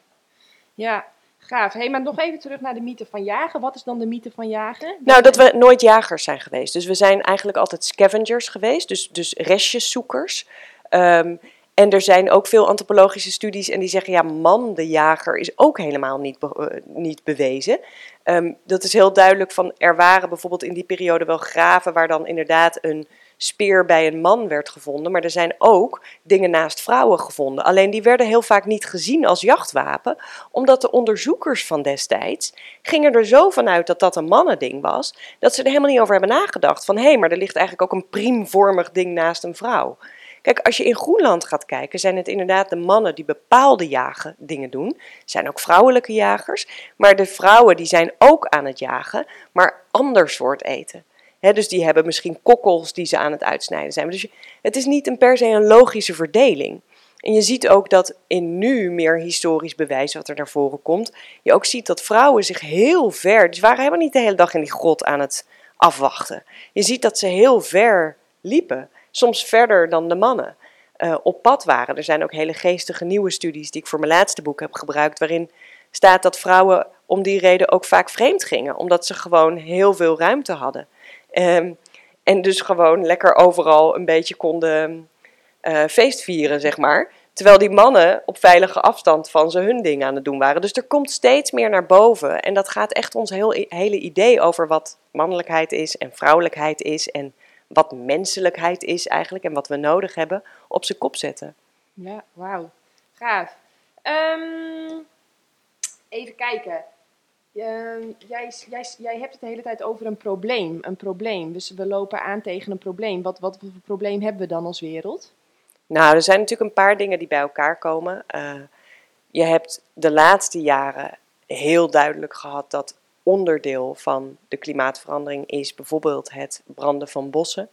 ja Gaaf. Hey, maar nog even terug naar de mythe van jagen. Wat is dan de mythe van jagen? Nou, dat we nooit jagers zijn geweest. Dus we zijn eigenlijk altijd scavengers geweest, dus, dus restjeszoekers. Um, en er zijn ook veel antropologische studies en die zeggen, ja, man de jager is ook helemaal niet, be uh, niet bewezen. Um, dat is heel duidelijk van, er waren bijvoorbeeld in die periode wel graven waar dan inderdaad een speer bij een man werd gevonden. Maar er zijn ook dingen naast vrouwen gevonden. Alleen die werden heel vaak niet gezien als jachtwapen, omdat de onderzoekers van destijds gingen er zo vanuit dat dat een mannending was, dat ze er helemaal niet over hebben nagedacht. Van hé, hey, maar er ligt eigenlijk ook een priemvormig ding naast een vrouw. Kijk, als je in Groenland gaat kijken, zijn het inderdaad de mannen die bepaalde jagen dingen doen. Zijn ook vrouwelijke jagers, maar de vrouwen die zijn ook aan het jagen, maar ander soort eten dus die hebben misschien kokkels die ze aan het uitsnijden zijn. Dus het is niet een per se een logische verdeling. En je ziet ook dat in nu meer historisch bewijs wat er naar voren komt, je ook ziet dat vrouwen zich heel ver, dus waren helemaal niet de hele dag in die grot aan het afwachten. Je ziet dat ze heel ver liepen, soms verder dan de mannen. Uh, op pad waren. Er zijn ook hele geestige nieuwe studies die ik voor mijn laatste boek heb gebruikt, waarin staat dat vrouwen om die reden ook vaak vreemd gingen, omdat ze gewoon heel veel ruimte hadden. Um, en dus gewoon lekker overal een beetje konden uh, feestvieren, zeg maar. Terwijl die mannen op veilige afstand van ze hun ding aan het doen waren. Dus er komt steeds meer naar boven. En dat gaat echt ons heel, hele idee over wat mannelijkheid is en vrouwelijkheid is. En wat menselijkheid is eigenlijk en wat we nodig hebben op zijn kop zetten. Ja, wauw. Gaaf. Um, even kijken Ehm, jij, jij, jij hebt het de hele tijd over een probleem. Een probleem. Dus we lopen aan tegen een probleem. Wat, wat voor probleem hebben we dan als wereld? Nou, er zijn natuurlijk een paar dingen die bij elkaar komen. Uh, je hebt de laatste jaren heel duidelijk gehad dat onderdeel van de klimaatverandering is bijvoorbeeld het branden van bossen.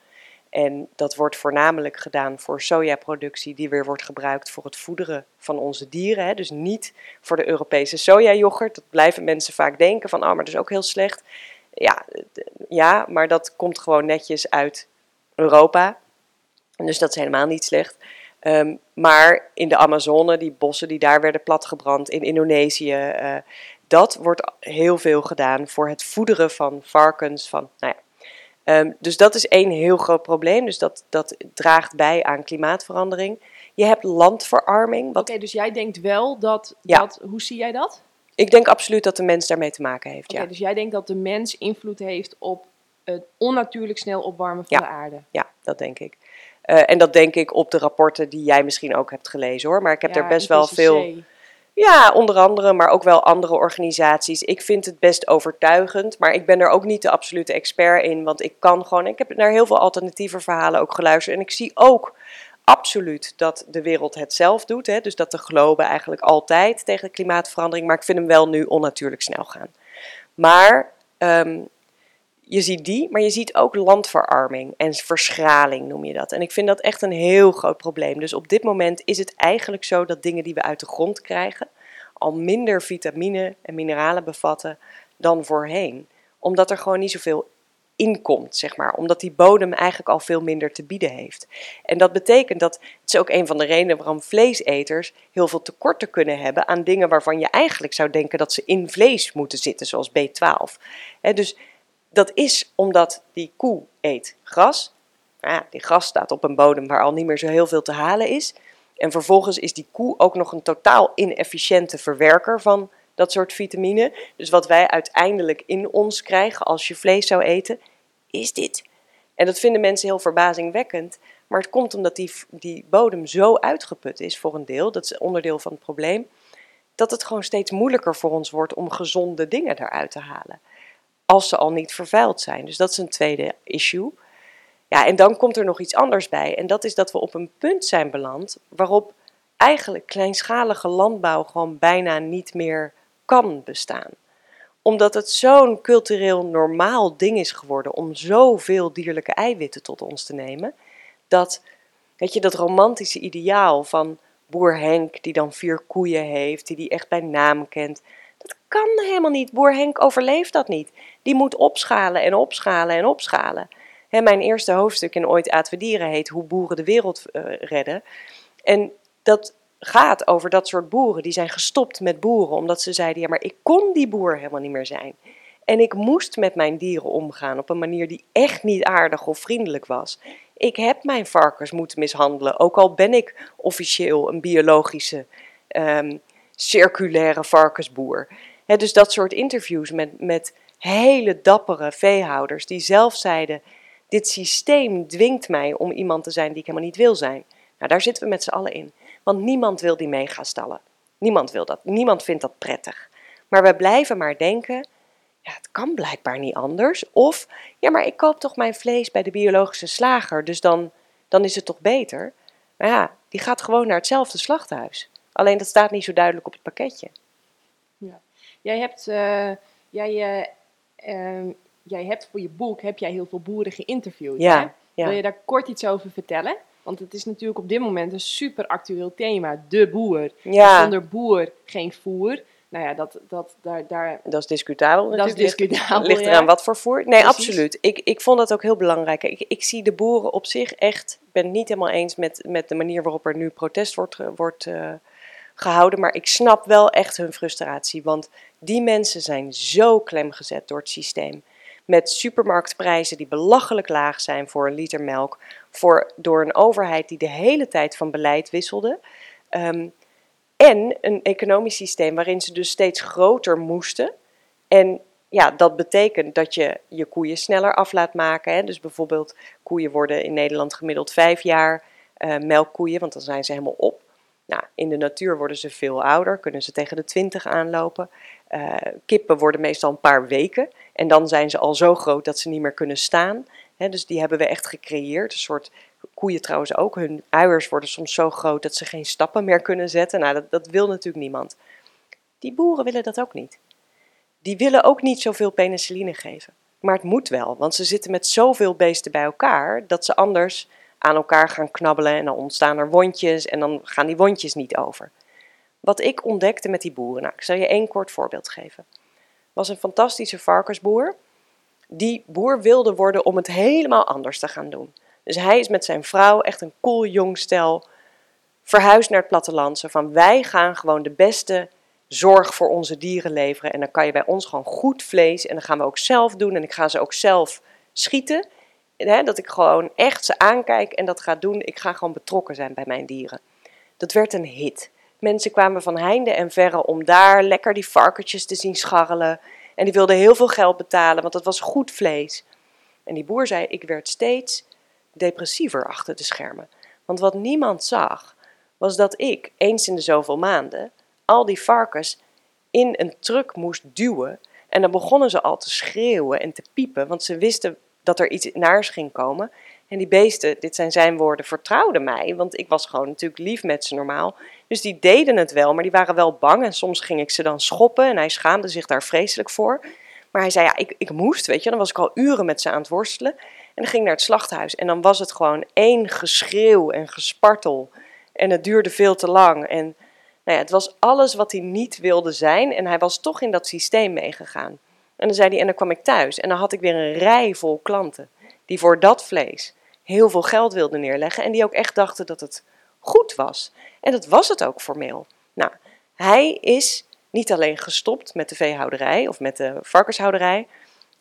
En dat wordt voornamelijk gedaan voor sojaproductie, die weer wordt gebruikt voor het voederen van onze dieren. Hè. Dus niet voor de Europese sojayoghurt. Dat blijven mensen vaak denken van, oh, maar dat is ook heel slecht. Ja, ja, maar dat komt gewoon netjes uit Europa. Dus dat is helemaal niet slecht. Um, maar in de Amazone, die bossen die daar werden platgebrand, in Indonesië, uh, dat wordt heel veel gedaan voor het voederen van varkens. Van, nou ja. Um, dus dat is één heel groot probleem. Dus dat, dat draagt bij aan klimaatverandering. Je hebt landverarming. Oké, dus jij denkt wel dat, ja. dat. Hoe zie jij dat? Ik denk absoluut dat de mens daarmee te maken heeft. Oké, ja. dus jij denkt dat de mens invloed heeft op het onnatuurlijk snel opwarmen van ja. de aarde? Ja, dat denk ik. Uh, en dat denk ik op de rapporten die jij misschien ook hebt gelezen hoor. Maar ik heb ja, er best IPCC. wel veel. Ja, onder andere, maar ook wel andere organisaties. Ik vind het best overtuigend, maar ik ben er ook niet de absolute expert in. Want ik kan gewoon, ik heb naar heel veel alternatieve verhalen ook geluisterd. En ik zie ook absoluut dat de wereld het zelf doet. Hè? Dus dat de globe eigenlijk altijd tegen de klimaatverandering. Maar ik vind hem wel nu onnatuurlijk snel gaan. Maar um, je ziet die, maar je ziet ook landverarming en verschraling noem je dat. En ik vind dat echt een heel groot probleem. Dus op dit moment is het eigenlijk zo dat dingen die we uit de grond krijgen al minder vitamine en mineralen bevatten dan voorheen. Omdat er gewoon niet zoveel inkomt, zeg maar. Omdat die bodem eigenlijk al veel minder te bieden heeft. En dat betekent dat, het is ook een van de redenen waarom vleeseters heel veel tekorten kunnen hebben aan dingen waarvan je eigenlijk zou denken dat ze in vlees moeten zitten, zoals B12. He, dus dat is omdat die koe eet gras. Nou ja, die gras staat op een bodem waar al niet meer zo heel veel te halen is. En vervolgens is die koe ook nog een totaal inefficiënte verwerker van dat soort vitamine. Dus wat wij uiteindelijk in ons krijgen als je vlees zou eten, is dit. En dat vinden mensen heel verbazingwekkend. Maar het komt omdat die, die bodem zo uitgeput is voor een deel, dat is onderdeel van het probleem, dat het gewoon steeds moeilijker voor ons wordt om gezonde dingen eruit te halen als ze al niet vervuild zijn. Dus dat is een tweede issue. Ja, en dan komt er nog iets anders bij. En dat is dat we op een punt zijn beland waarop eigenlijk kleinschalige landbouw gewoon bijna niet meer kan bestaan. Omdat het zo'n cultureel normaal ding is geworden om zoveel dierlijke eiwitten tot ons te nemen, dat weet je, dat romantische ideaal van boer Henk die dan vier koeien heeft, die die echt bij naam kent, kan helemaal niet. Boer Henk overleeft dat niet. Die moet opschalen en opschalen en opschalen. Mijn eerste hoofdstuk in Ooit Aten Dieren heet Hoe boeren de wereld uh, redden. En dat gaat over dat soort boeren. Die zijn gestopt met boeren omdat ze zeiden: ja, maar ik kon die boer helemaal niet meer zijn. En ik moest met mijn dieren omgaan op een manier die echt niet aardig of vriendelijk was. Ik heb mijn varkens moeten mishandelen, ook al ben ik officieel een biologische, um, circulaire varkensboer. Dus dat soort interviews met, met hele dappere veehouders die zelf zeiden: Dit systeem dwingt mij om iemand te zijn die ik helemaal niet wil zijn. Nou, daar zitten we met z'n allen in. Want niemand wil die megastallen. Niemand wil dat. Niemand vindt dat prettig. Maar we blijven maar denken: ja, het kan blijkbaar niet anders. Of, ja, maar ik koop toch mijn vlees bij de biologische slager, dus dan, dan is het toch beter? Maar ja, die gaat gewoon naar hetzelfde slachthuis. Alleen dat staat niet zo duidelijk op het pakketje. Jij hebt, uh, jij, uh, uh, jij hebt voor je boek heb jij heel veel boeren geïnterviewd. Ja, hè? ja. Wil je daar kort iets over vertellen? Want het is natuurlijk op dit moment een super actueel thema, de boer. Ja. Zonder boer geen voer. Nou ja, dat, dat, daar, daar, Dat is discutabel. dat is discutabel. Ligt ja. eraan wat voor voer. Nee, Precies. absoluut. Ik, ik vond dat ook heel belangrijk. Ik, ik zie de boeren op zich echt. Ik ben het niet helemaal eens met, met de manier waarop er nu protest wordt, wordt eh, gehouden. Maar ik snap wel echt hun frustratie. Want die mensen zijn zo klemgezet door het systeem. Met supermarktprijzen die belachelijk laag zijn voor een liter melk. Voor, door een overheid die de hele tijd van beleid wisselde. Ehm, en een economisch systeem waarin ze dus steeds groter moesten. En ja, dat betekent dat je je koeien sneller af laat maken. Hè. Dus bijvoorbeeld, koeien worden in Nederland gemiddeld vijf jaar eh, melkkoeien, want dan zijn ze helemaal op. Nou, in de natuur worden ze veel ouder, kunnen ze tegen de 20 aanlopen. Uh, kippen worden meestal een paar weken en dan zijn ze al zo groot dat ze niet meer kunnen staan. dus die hebben we echt gecreëerd. Een soort koeien trouwens ook. Hun uiers worden soms zo groot dat ze geen stappen meer kunnen zetten. Nou, dat, dat wil natuurlijk niemand. Die boeren willen dat ook niet. Die willen ook niet zoveel penicilline geven. Maar het moet wel, want ze zitten met zoveel beesten bij elkaar dat ze anders aan elkaar gaan knabbelen en dan ontstaan er wondjes en dan gaan die wondjes niet over. Wat ik ontdekte met die boeren, nou, ik zal je één kort voorbeeld geven. Was een fantastische varkensboer. Die boer wilde worden om het helemaal anders te gaan doen. Dus hij is met zijn vrouw, echt een cool jong stel, verhuisd naar het platteland. Zo van wij gaan gewoon de beste zorg voor onze dieren leveren. En dan kan je bij ons gewoon goed vlees. En dan gaan we ook zelf doen. En ik ga ze ook zelf schieten. dat ik gewoon echt ze aankijk en dat ga doen. Ik ga gewoon betrokken zijn bij mijn dieren. Dat werd een hit. Mensen kwamen van heinde en verre om daar lekker die varkentjes te zien scharrelen. En die wilden heel veel geld betalen, want dat was goed vlees. En die boer zei: Ik werd steeds depressiever achter de schermen. Want wat niemand zag, was dat ik eens in de zoveel maanden al die varkens in een truck moest duwen. En dan begonnen ze al te schreeuwen en te piepen, want ze wisten dat er iets naars ging komen. En die beesten, dit zijn zijn woorden, vertrouwden mij, want ik was gewoon natuurlijk lief met ze normaal. Dus die deden het wel, maar die waren wel bang en soms ging ik ze dan schoppen en hij schaamde zich daar vreselijk voor. Maar hij zei, ja, ik, ik moest, weet je, dan was ik al uren met ze aan het worstelen. En dan ging ik naar het slachthuis en dan was het gewoon één geschreeuw en gespartel. En het duurde veel te lang en nou ja, het was alles wat hij niet wilde zijn en hij was toch in dat systeem meegegaan. En dan zei hij, en dan kwam ik thuis en dan had ik weer een rij vol klanten die voor dat vlees heel veel geld wilden neerleggen en die ook echt dachten dat het goed was. En dat was het ook formeel. Nou, hij is niet alleen gestopt met de veehouderij of met de varkenshouderij,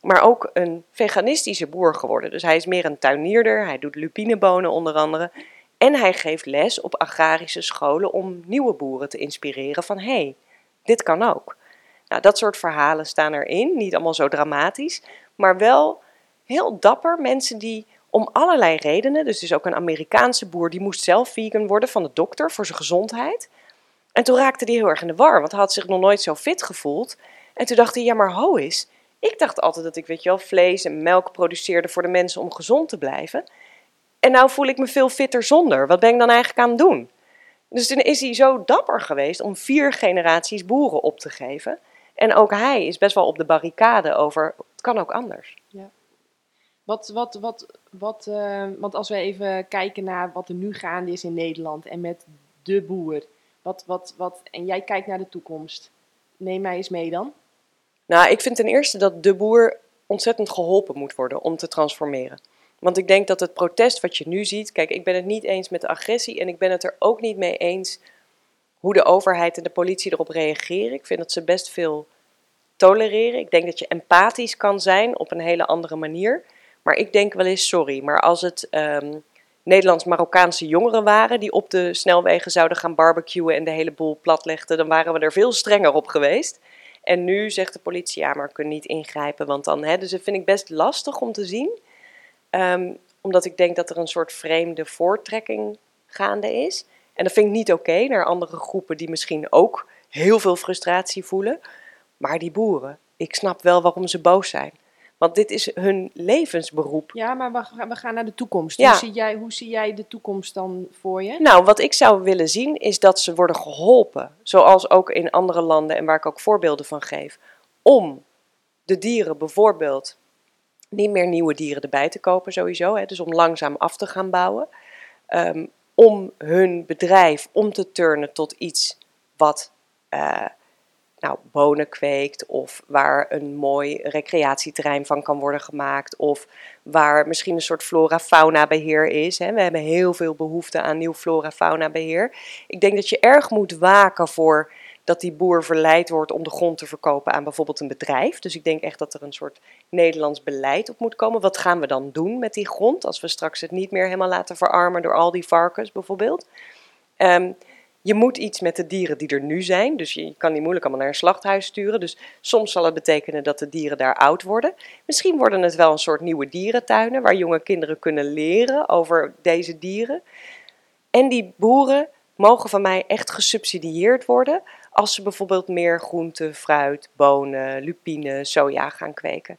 maar ook een veganistische boer geworden. Dus hij is meer een tuinierder, hij doet lupinebonen onder andere. En hij geeft les op agrarische scholen om nieuwe boeren te inspireren van hé, hey, dit kan ook. Nou, dat soort verhalen staan erin, niet allemaal zo dramatisch, maar wel heel dapper mensen die om allerlei redenen, dus is ook een Amerikaanse boer, die moest zelf vegan worden van de dokter voor zijn gezondheid. En toen raakte hij heel erg in de war, want hij had zich nog nooit zo fit gevoeld. En toen dacht hij, ja maar ho is, ik dacht altijd dat ik weet je wel, vlees en melk produceerde voor de mensen om gezond te blijven. En nou voel ik me veel fitter zonder. Wat ben ik dan eigenlijk aan het doen? Dus toen is hij zo dapper geweest om vier generaties boeren op te geven. En ook hij is best wel op de barricade over, het kan ook anders. Ja. Wat, wat, wat, wat, uh, want als we even kijken naar wat er nu gaande is in Nederland en met de boer. Wat, wat, wat, en jij kijkt naar de toekomst. Neem mij eens mee dan. Nou, ik vind ten eerste dat de boer ontzettend geholpen moet worden om te transformeren. Want ik denk dat het protest wat je nu ziet, kijk, ik ben het niet eens met de agressie en ik ben het er ook niet mee eens hoe de overheid en de politie erop reageren. Ik vind dat ze best veel tolereren. Ik denk dat je empathisch kan zijn op een hele andere manier. Maar ik denk wel eens, sorry, maar als het um, Nederlands-Marokkaanse jongeren waren die op de snelwegen zouden gaan barbecuen en de hele boel platlegden, dan waren we er veel strenger op geweest. En nu zegt de politie, ja, maar kunnen niet ingrijpen, want dan... Hè, dus dat vind ik best lastig om te zien. Um, omdat ik denk dat er een soort vreemde voortrekking gaande is. En dat vind ik niet oké naar andere groepen die misschien ook heel veel frustratie voelen. Maar die boeren, ik snap wel waarom ze boos zijn. Want dit is hun levensberoep. Ja, maar we, we gaan naar de toekomst. Hoe, zie jij, hoe zie jij de toekomst dan voor je? Nou, wat ik zou willen zien is dat ze worden geholpen. Zoals ook in andere landen en waar ik ook voorbeelden van geef. Om de dieren bijvoorbeeld niet meer nieuwe dieren erbij te kopen sowieso. Hè, dus om langzaam af te gaan bouwen. Um, om hun bedrijf om te turnen tot iets wat uh, nou, bonen kweekt of waar een mooi recreatieterrein van kan worden gemaakt of waar misschien een soort flora-fauna beheer is. Hè. We hebben heel veel behoefte aan nieuw flora-fauna beheer. Ik denk dat je erg moet waken voor dat die boer verleid wordt om de grond te verkopen aan bijvoorbeeld een bedrijf. Dus ik denk echt dat er een soort Nederlands beleid op moet komen. Wat gaan we dan doen met die grond als we straks het niet meer helemaal laten verarmen door al die varkens bijvoorbeeld? Um, je moet iets met de dieren die er nu zijn. Dus je kan die moeilijk allemaal naar een slachthuis sturen. Dus soms zal het betekenen dat de dieren daar oud worden. Misschien worden het wel een soort nieuwe dierentuinen waar jonge kinderen kunnen leren over deze dieren. En die boeren mogen van mij echt gesubsidieerd worden als ze bijvoorbeeld meer groente, fruit, bonen, lupine, soja gaan kweken.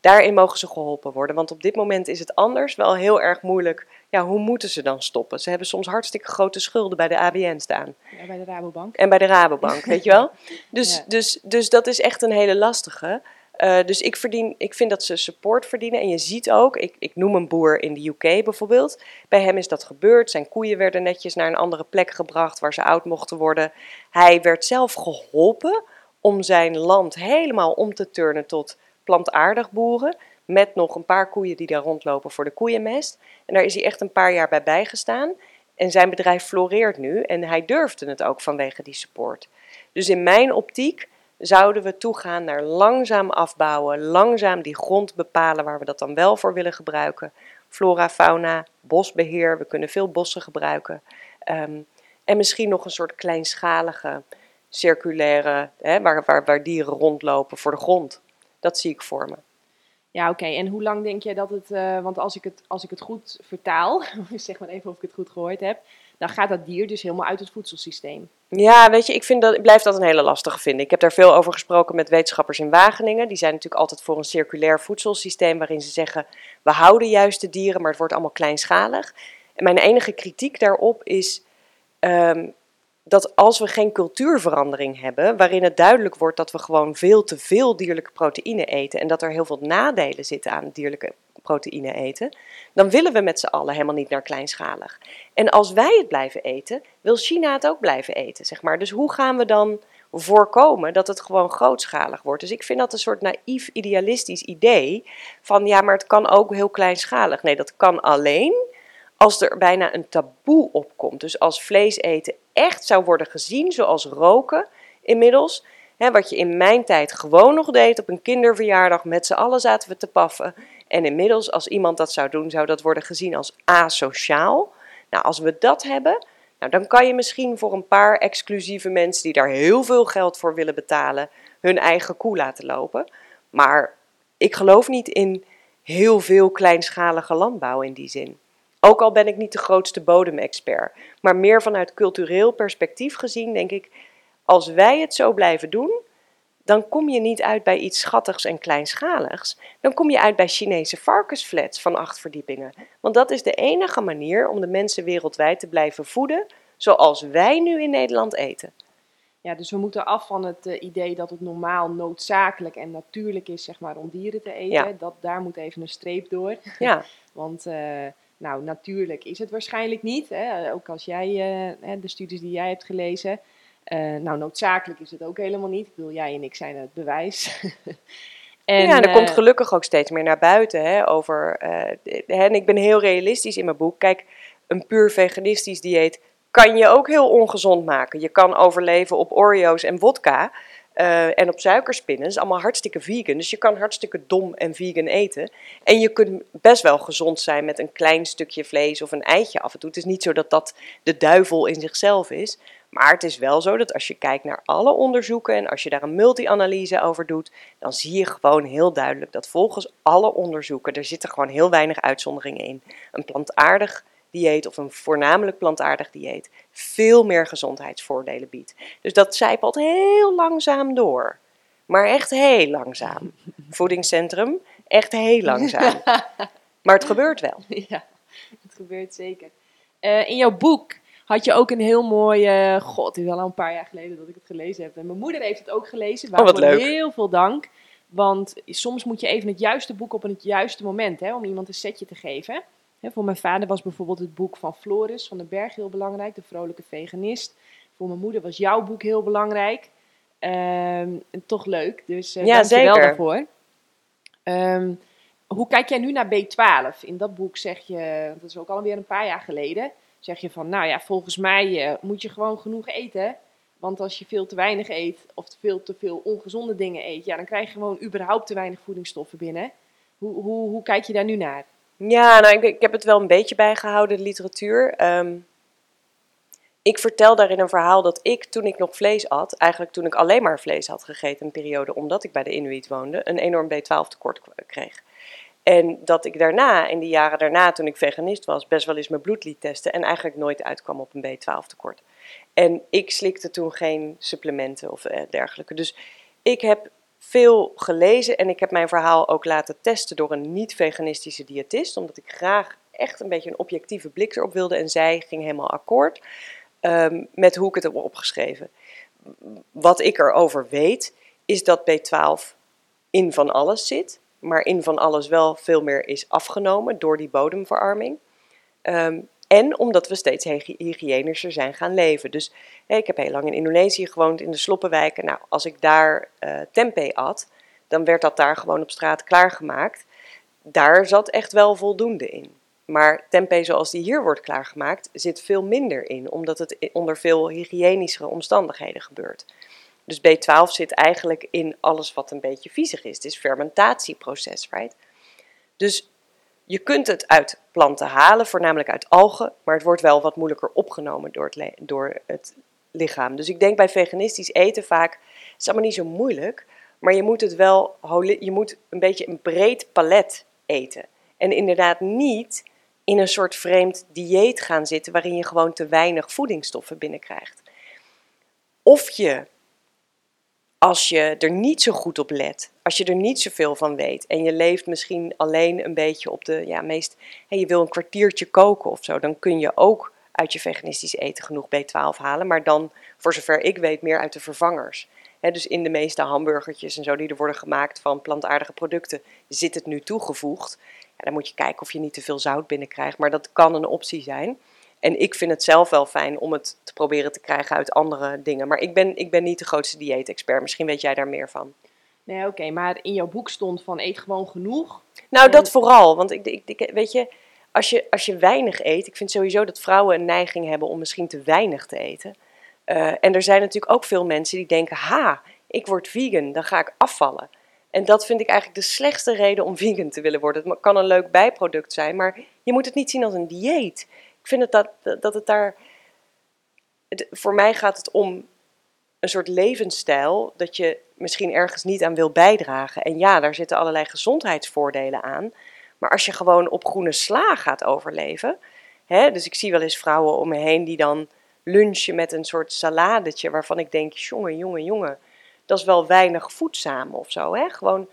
Daarin mogen ze geholpen worden, want op dit moment is het anders wel heel erg moeilijk. Ja, hoe moeten ze dan stoppen? Ze hebben soms hartstikke grote schulden bij de ABN staan. Ja, bij de Rabobank. En bij de Rabobank, weet je wel? Dus, dus, dus dat is echt een hele lastige. Uh, dus ik, verdien, ik vind dat ze support verdienen. En je ziet ook, ik, ik noem een boer in de UK bijvoorbeeld. Bij hem is dat gebeurd. Zijn koeien werden netjes naar een andere plek gebracht waar ze oud mochten worden. Hij werd zelf geholpen om zijn land helemaal om te turnen tot plantaardig boeren. Met nog een paar koeien die daar rondlopen voor de koeienmest. En daar is hij echt een paar jaar bij bijgestaan. En zijn bedrijf floreert nu. En hij durfde het ook vanwege die support. Dus in mijn optiek zouden we toegaan naar langzaam afbouwen, langzaam die grond bepalen waar we dat dan wel voor willen gebruiken. Flora, fauna, bosbeheer, we kunnen veel bossen gebruiken. Ehm, en misschien nog een soort kleinschalige, circulaire, hè, waar, waar, waar dieren rondlopen voor de grond. Dat zie ik voor me. Ja, oké. En hoe lang denk jij dat het, uh, want als ik het, als ik het goed vertaal, zeg maar even of ik het goed gehoord heb, dan gaat dat dier dus helemaal uit het voedselsysteem. Ja, weet je, ik, vind dat, ik blijf dat een hele lastige vinden. Ik heb daar veel over gesproken met wetenschappers in Wageningen. Die zijn natuurlijk altijd voor een circulair voedselsysteem waarin ze zeggen, we houden juist de dieren, maar het wordt allemaal kleinschalig. En mijn enige kritiek daarop is um, dat als we geen cultuurverandering hebben, waarin het duidelijk wordt dat we gewoon veel te veel dierlijke proteïne eten en dat er heel veel nadelen zitten aan dierlijke proteïne eten, dan willen we met z'n allen helemaal niet naar kleinschalig. En als wij het blijven eten, wil China het ook blijven eten, zeg maar. Dus hoe gaan we dan voorkomen dat het gewoon grootschalig wordt? Dus ik vind dat een soort naïef idealistisch idee van ja, maar het kan ook heel kleinschalig. Nee, dat kan alleen als er bijna een taboe opkomt. Dus als vlees eten echt zou worden gezien zoals roken inmiddels. Wat je in mijn tijd gewoon nog deed op een kinderverjaardag. Met z'n allen zaten we te paffen. En inmiddels, als iemand dat zou doen, zou dat worden gezien als asociaal. Nou, als we dat hebben, nou, dan kan je misschien voor een paar exclusieve mensen die daar heel veel geld voor willen betalen, hun eigen koe laten lopen. Maar ik geloof niet in heel veel kleinschalige landbouw in die zin. Ook al ben ik niet de grootste bodemexpert, maar meer vanuit cultureel perspectief gezien denk ik, als wij het zo blijven doen, dan kom je niet uit bij iets schattigs en kleinschaligs. Dan kom je uit bij Chinese varkensflats van acht verdiepingen. Want dat is de enige manier om de mensen wereldwijd te blijven voeden zoals wij nu in Nederland eten. Ja, dus we moeten af van het uh, idee dat het normaal noodzakelijk en natuurlijk is zeg maar, om dieren te eten. Ja. Dat, daar moet even een streep door. Ja. Want uh, nou, natuurlijk is het waarschijnlijk niet. Hè? Ook als jij uh, de studies die jij hebt gelezen. Uh, nou, noodzakelijk is het ook helemaal niet. Ik bedoel, jij en ik zijn het bewijs. en, ja, er komt gelukkig ook steeds meer naar buiten hè, over. en ik ben heel realistisch in mijn boek. Kijk, een puur veganistisch dieet kan je ook heel ongezond maken. Je kan overleven op Oreo's en vodka. Uh, en op suikerspinnen. Is allemaal hartstikke vegan. Dus je kan hartstikke dom en vegan eten. En je kunt best wel gezond zijn met een klein stukje vlees of een eitje af en toe. Het is niet zo dat dat de duivel in zichzelf is. Maar het is wel zo dat als je kijkt naar alle onderzoeken en als je daar een multi-analyse over doet, dan zie je gewoon heel duidelijk dat volgens alle onderzoeken, er zitten gewoon heel weinig uitzonderingen in. Een plantaardig dieet of een voornamelijk plantaardig dieet veel meer gezondheidsvoordelen biedt. Dus dat zijpelt heel langzaam door. Maar echt heel langzaam. Voedingscentrum, echt heel langzaam. Maar het gebeurt wel. Ja, het gebeurt zeker. Uh, in jouw boek had je ook een heel mooi. Uh, God, het is al een paar jaar geleden dat ik het gelezen heb. En mijn moeder heeft het ook gelezen. Waarvoor oh, wat leuk. heel veel dank. Want soms moet je even het juiste boek op het juiste moment hè, om iemand een setje te geven voor mijn vader was bijvoorbeeld het boek van Floris van den Berg heel belangrijk, De Vrolijke Veganist. Voor mijn moeder was jouw boek heel belangrijk. Ehm, en toch leuk, dus uh, ja, zeker. daarvoor. Um, hoe kijk jij nu naar B12? In dat boek zeg je, dat is ook alweer een paar jaar geleden, zeg je van, nou ja, volgens mij uh, moet je gewoon genoeg eten. Want als je veel te weinig eet of veel te veel ongezonde dingen eet, ja, dan krijg je gewoon überhaupt te weinig voedingsstoffen binnen. Hoe, hoe, hoe kijk je daar nu naar? Ja, nou, ik, heb het wel een beetje bijgehouden, de literatuur. Ehm, ik vertel daarin een verhaal dat ik, toen ik nog vlees at, eigenlijk toen ik alleen maar vlees had gegeten, een periode omdat ik bij de Inuit woonde, een enorm B12 tekort kreeg. En dat ik daarna, in de jaren daarna, toen ik veganist was, best wel eens mijn bloed liet testen en eigenlijk nooit uitkwam op een B12 tekort. En ik slikte toen geen supplementen of eh, dergelijke. Dus ik heb veel gelezen en ik heb mijn verhaal ook laten testen door een niet-veganistische diëtist, omdat ik graag echt een beetje een objectieve blik erop wilde en zij ging helemaal akkoord um, met hoe ik het heb opgeschreven. Wat ik erover weet, is dat B12 in van alles zit, maar in van alles wel veel meer is afgenomen door die bodemverarming. Um, en omdat we steeds hygiënischer zijn gaan leven. Dus ik heb heel lang in Indonesië gewoond, in de sloppenwijken. Nou, als ik daar uh, tempeh at, dan werd dat daar gewoon op straat klaargemaakt. Daar zat echt wel voldoende in. Maar tempeh zoals die hier wordt klaargemaakt, zit veel minder in, omdat het onder veel hygiënischere omstandigheden gebeurt. Dus B12 zit eigenlijk in alles wat een beetje viezig is. Het is fermentatieproces, right? Dus je kunt het uit planten halen, voornamelijk uit algen, maar het wordt wel wat moeilijker opgenomen door het, door het lichaam. Dus ik denk bij veganistisch eten vaak, het is allemaal niet zo moeilijk, maar je moet het wel, je moet een beetje een breed palet eten. En inderdaad niet in een soort vreemd dieet gaan zitten waarin je gewoon te weinig voedingsstoffen binnenkrijgt. Of je als je er niet zo goed op let, als je er niet zoveel van weet en je leeft misschien alleen een beetje op de ja, meest, hey, je wil een kwartiertje koken of zo, dan kun je ook uit je veganistisch eten genoeg B12 halen, maar dan, voor zover ik weet, meer uit de vervangers. dus in de meeste hamburgertjes en zo die er worden gemaakt van plantaardige producten, zit het nu toegevoegd. Ja, dan moet je kijken of je niet te veel zout binnenkrijgt, maar dat kan een optie zijn. En ik vind het zelf wel fijn om het te proberen te krijgen uit andere dingen. Maar ik ben, ik ben niet de grootste dieetexpert. Misschien weet jij daar meer van. Nee, oké. maar in jouw boek stond van eet gewoon genoeg. Nou, dat vooral. Want ik, ik, ik, weet je, als je, als je weinig eet... Ik vind sowieso dat vrouwen een neiging hebben om misschien te weinig te eten. Uh, en er zijn natuurlijk ook veel mensen die denken... Ha, ik word vegan, dan ga ik afvallen. En dat vind ik eigenlijk de slechtste reden om vegan te willen worden. Het kan een leuk bijproduct zijn, maar je moet het niet zien als een dieet vind het dat, dat het daar. voor mij gaat het om een soort levensstijl dat je misschien ergens niet aan wil bijdragen. En ja, daar zitten allerlei gezondheidsvoordelen aan. Maar als je gewoon op groene sla gaat overleven. Hè, dus ik zie wel eens vrouwen om me heen die dan lunchen met een soort saladetje. Waarvan ik denk: jongen, jongen, jongen. Dat is wel weinig voedzaam of zo. Hè? Gewoon,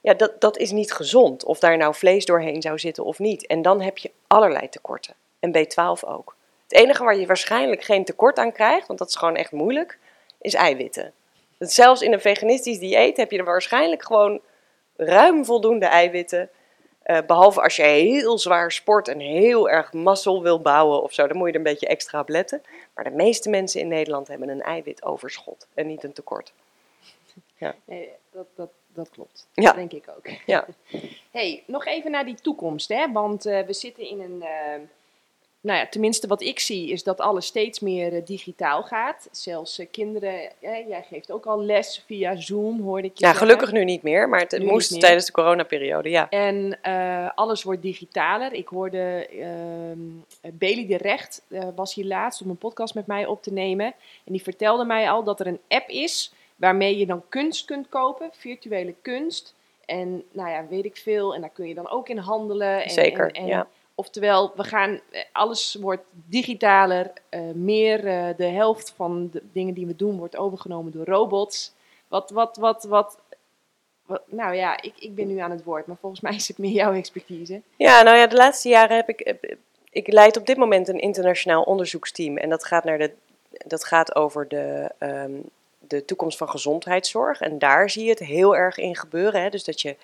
ja, dat, dat is niet gezond. Of daar nou vlees doorheen zou zitten of niet. En dan heb je allerlei tekorten en B12 ook. Het enige waar je waarschijnlijk geen tekort aan krijgt, want dat is gewoon echt moeilijk, is eiwitten. zelfs in een veganistisch dieet heb je er waarschijnlijk gewoon ruim voldoende eiwitten. Uh, behalve als je heel zwaar sport en heel erg mazzel wil bouwen of zo, dan moet je er een beetje extra op letten. Maar de meeste mensen in Nederland hebben een eiwitoverschot en niet een tekort. Ja. Nee, dat, dat, dat klopt. Ja. Dat denk ik ook. Ja. hey, nog even naar die toekomst, hè? want uh, we zitten in een. Uh, nou ja, tenminste wat ik zie is dat alles steeds meer uh, digitaal gaat. Zelfs uh, kinderen, jij geeft ook al les via Zoom, hoorde ik je Ja, gelukkig nu niet meer, maar het, moest tijdens de coronaperiode, ja. En uh, alles wordt digitaler. Ik hoorde ehm, Bailey de Recht, was hier laatst om een podcast met mij op te nemen. En die vertelde mij al dat er een app is waarmee je dan kunst kunt kopen, virtuele kunst. En nou ja, weet ik veel. En daar kun je dan ook in handelen. En, Zeker, en, ja Oftewel, we gaan, eh, alles wordt digitaler. Uh, meer uh, de helft van de dingen die we doen wordt overgenomen door robots. Wat, wat, wat, wat, wat, nou ja, ik, ik ben nu aan het woord, maar volgens mij is het meer jouw expertise. Ja, nou ja, de laatste jaren heb ik, ik leid op dit moment een internationaal onderzoeksteam. En dat gaat, naar de, dat gaat over de, um, de toekomst van gezondheidszorg. En daar zie je het heel erg in gebeuren. Hè? Dus dat je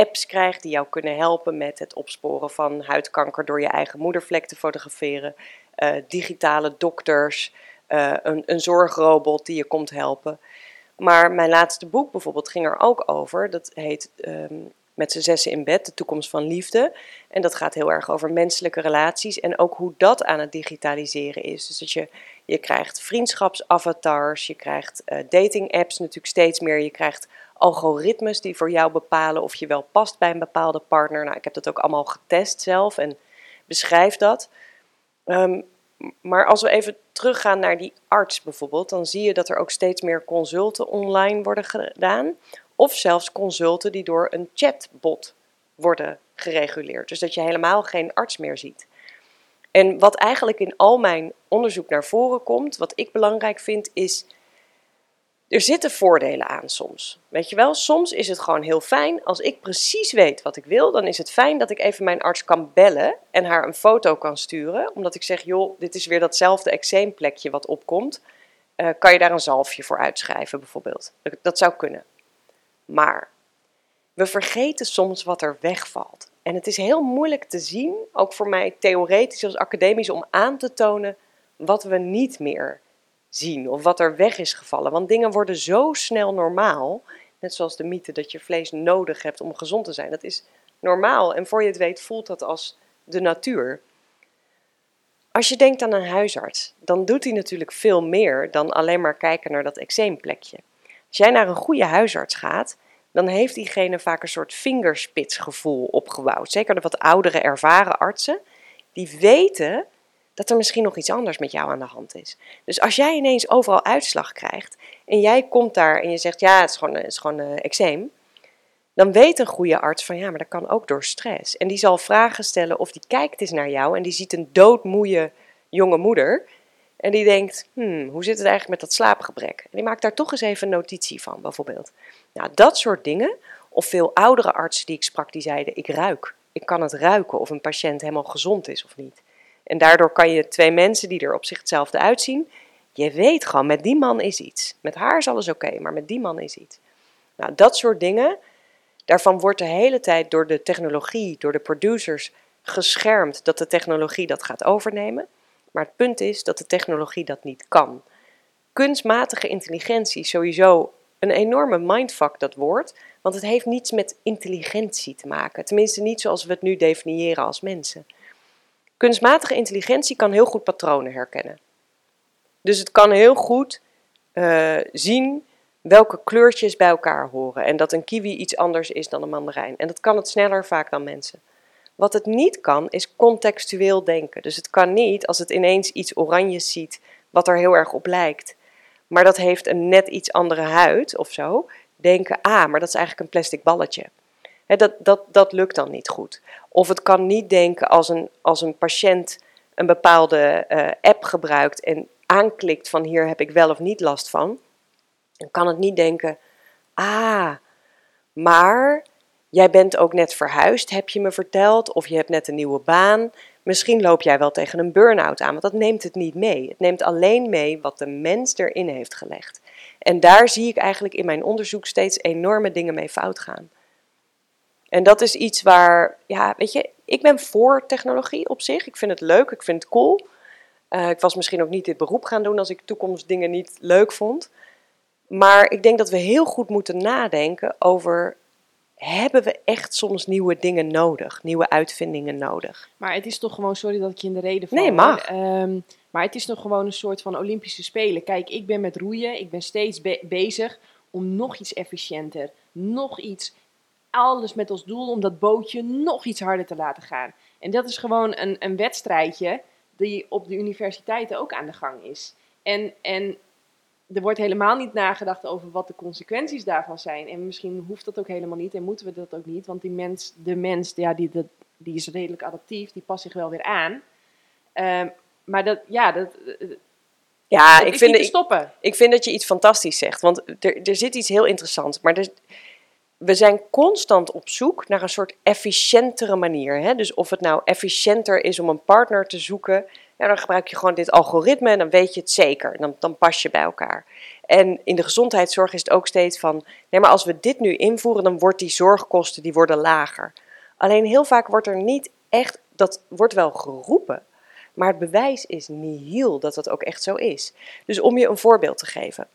apps krijgt die jou kunnen helpen met het opsporen van huidkanker door je eigen moedervlek te fotograferen. Uh, digitale dokters, uh, een, een zorgrobot die je komt helpen. Maar mijn laatste boek bijvoorbeeld ging er ook over. Dat heet um, Met z'n zessen in bed, de toekomst van liefde. En dat gaat heel erg over menselijke relaties en ook hoe dat aan het digitaliseren is. Dus dat je, je krijgt vriendschapsavatars, je krijgt uh, dating apps natuurlijk steeds meer. Je krijgt algoritmes die voor jou bepalen of je wel past bij een bepaalde partner. Nou, ik heb dat ook allemaal getest zelf en beschrijf dat. Um, maar als we even teruggaan naar die arts bijvoorbeeld, dan zie je dat er ook steeds meer consulten online worden gedaan. Of zelfs consulten die door een chatbot worden gereguleerd. Dus dat je helemaal geen arts meer ziet. En wat eigenlijk in al mijn onderzoek naar voren komt, wat ik belangrijk vind, is. Er zitten voordelen aan soms. Weet je wel, soms is het gewoon heel fijn. Als ik precies weet wat ik wil, dan is het fijn dat ik even mijn arts kan bellen en haar een foto kan sturen. Omdat ik zeg, joh, dit is weer datzelfde eczeemplekje wat opkomt. Uh, kan je daar een zalfje voor uitschrijven, bijvoorbeeld? Dat zou kunnen. Maar we vergeten soms wat er wegvalt. En het is heel moeilijk te zien, ook voor mij theoretisch als academisch, om aan te tonen wat we niet meer zien of wat er weg is gevallen. Want dingen worden zo snel normaal. Net zoals de mythe dat je vlees nodig hebt om gezond te zijn. Dat is normaal en voor je het weet voelt dat als de natuur. Als je denkt aan een huisarts, dan doet hij natuurlijk veel meer dan alleen maar kijken naar dat eczeemplekje. Als jij naar een goede huisarts gaat, dan heeft diegene vaak een soort vingerspitsgevoel opgebouwd. Zeker de wat oudere, ervaren artsen, die weten dat er misschien nog iets anders met jou aan de hand is. Dus als jij ineens overal uitslag krijgt en jij komt daar en je zegt ja, het is gewoon, het is gewoon uh, eczeem, dan weet een goede arts van ja, maar dat kan ook door stress. En die zal vragen stellen of die kijkt eens naar jou en die ziet een doodmoeie jonge moeder en die denkt, hmm, hoe zit het eigenlijk met dat slaapgebrek? En die maakt daar toch eens even een notitie van, bijvoorbeeld. Nou, dat soort dingen. Of veel oudere artsen die ik sprak, die zeiden, ik ruik. Ik kan het ruiken of een patiënt helemaal gezond is of niet. En daardoor kan je twee mensen die er op zich hetzelfde uitzien, je weet gewoon, met die man is iets. Met haar is alles oké, maar met die man is iets. Nou, dat soort dingen, daarvan wordt de hele tijd door de technologie, door de producers geschermd dat de technologie dat gaat overnemen. Maar het punt is dat de technologie dat niet kan. Kunstmatige intelligentie is sowieso een enorme mindfuck, dat woord. Want het heeft niets met intelligentie te maken. Tenminste, niet zoals we het nu definiëren als mensen. Kunstmatige intelligentie kan heel goed patronen herkennen. Dus het kan heel goed uh, zien welke kleurtjes bij elkaar horen. En dat een kiwi iets anders is dan een mandarijn. En dat kan het sneller vaak dan mensen. Wat het niet kan, is contextueel denken. Dus het kan niet, als het ineens iets oranjes ziet, wat er heel erg op lijkt, maar dat heeft een net iets andere huid of zo, denken, ah, maar dat is eigenlijk een plastic balletje. Dat, dat, dat lukt dan niet goed. Of het kan niet denken als een, als een patiënt een bepaalde uh, app gebruikt en aanklikt van hier heb ik wel of niet last van, dan kan het niet denken, ah, maar Jij bent ook net verhuisd, heb je me verteld, of je hebt net een nieuwe baan. Misschien loop jij wel tegen een burn-out aan, want dat neemt het niet mee. Het neemt alleen mee wat de mens erin heeft gelegd. En daar zie ik eigenlijk in mijn onderzoek steeds enorme dingen mee fout gaan. En dat is iets waar, ja, weet je, ik ben voor technologie op zich. Ik vind het leuk, ik vind het cool. Uh, ik was misschien ook niet dit beroep gaan doen als ik toekomstdingen niet leuk vond. Maar ik denk dat we heel goed moeten nadenken over hebben we echt soms nieuwe dingen nodig, nieuwe uitvindingen nodig. Maar het is toch gewoon, sorry dat ik je in de reden val. Nee, mag. Ehm, maar het is nog gewoon een soort van Olympische Spelen. Kijk, ik ben met roeien, ik ben steeds bezig om nog iets efficiënter, nog iets, alles met als doel om dat bootje nog iets harder te laten gaan. En dat is gewoon een, een wedstrijdje die op de universiteiten ook aan de gang is. En, en er wordt helemaal niet nagedacht over wat de consequenties daarvan zijn. En misschien hoeft dat ook helemaal niet en moeten we dat ook niet. Want die mens, de mens ja, die, die, die is redelijk adaptief, die past zich wel weer aan. Ehm, maar dat, ja, dat, ja, ik vind, stoppen. Ik, ik, vind dat je iets fantastisch zegt. Want er, er zit iets heel interessants. Maar er, we zijn constant op zoek naar een soort efficiëntere manier. Hè? Dus of het nou efficiënter is om een partner te zoeken dan gebruik je gewoon dit algoritme en dan weet je het zeker. Dan, dan pas je bij elkaar. En in de gezondheidszorg is het ook steeds van, nee, maar als we dit nu invoeren, dan wordt die zorgkosten die worden lager. Alleen heel vaak wordt er niet echt, dat wordt wel geroepen, maar het bewijs is nihil dat dat ook echt zo is. Dus om je een voorbeeld te geven.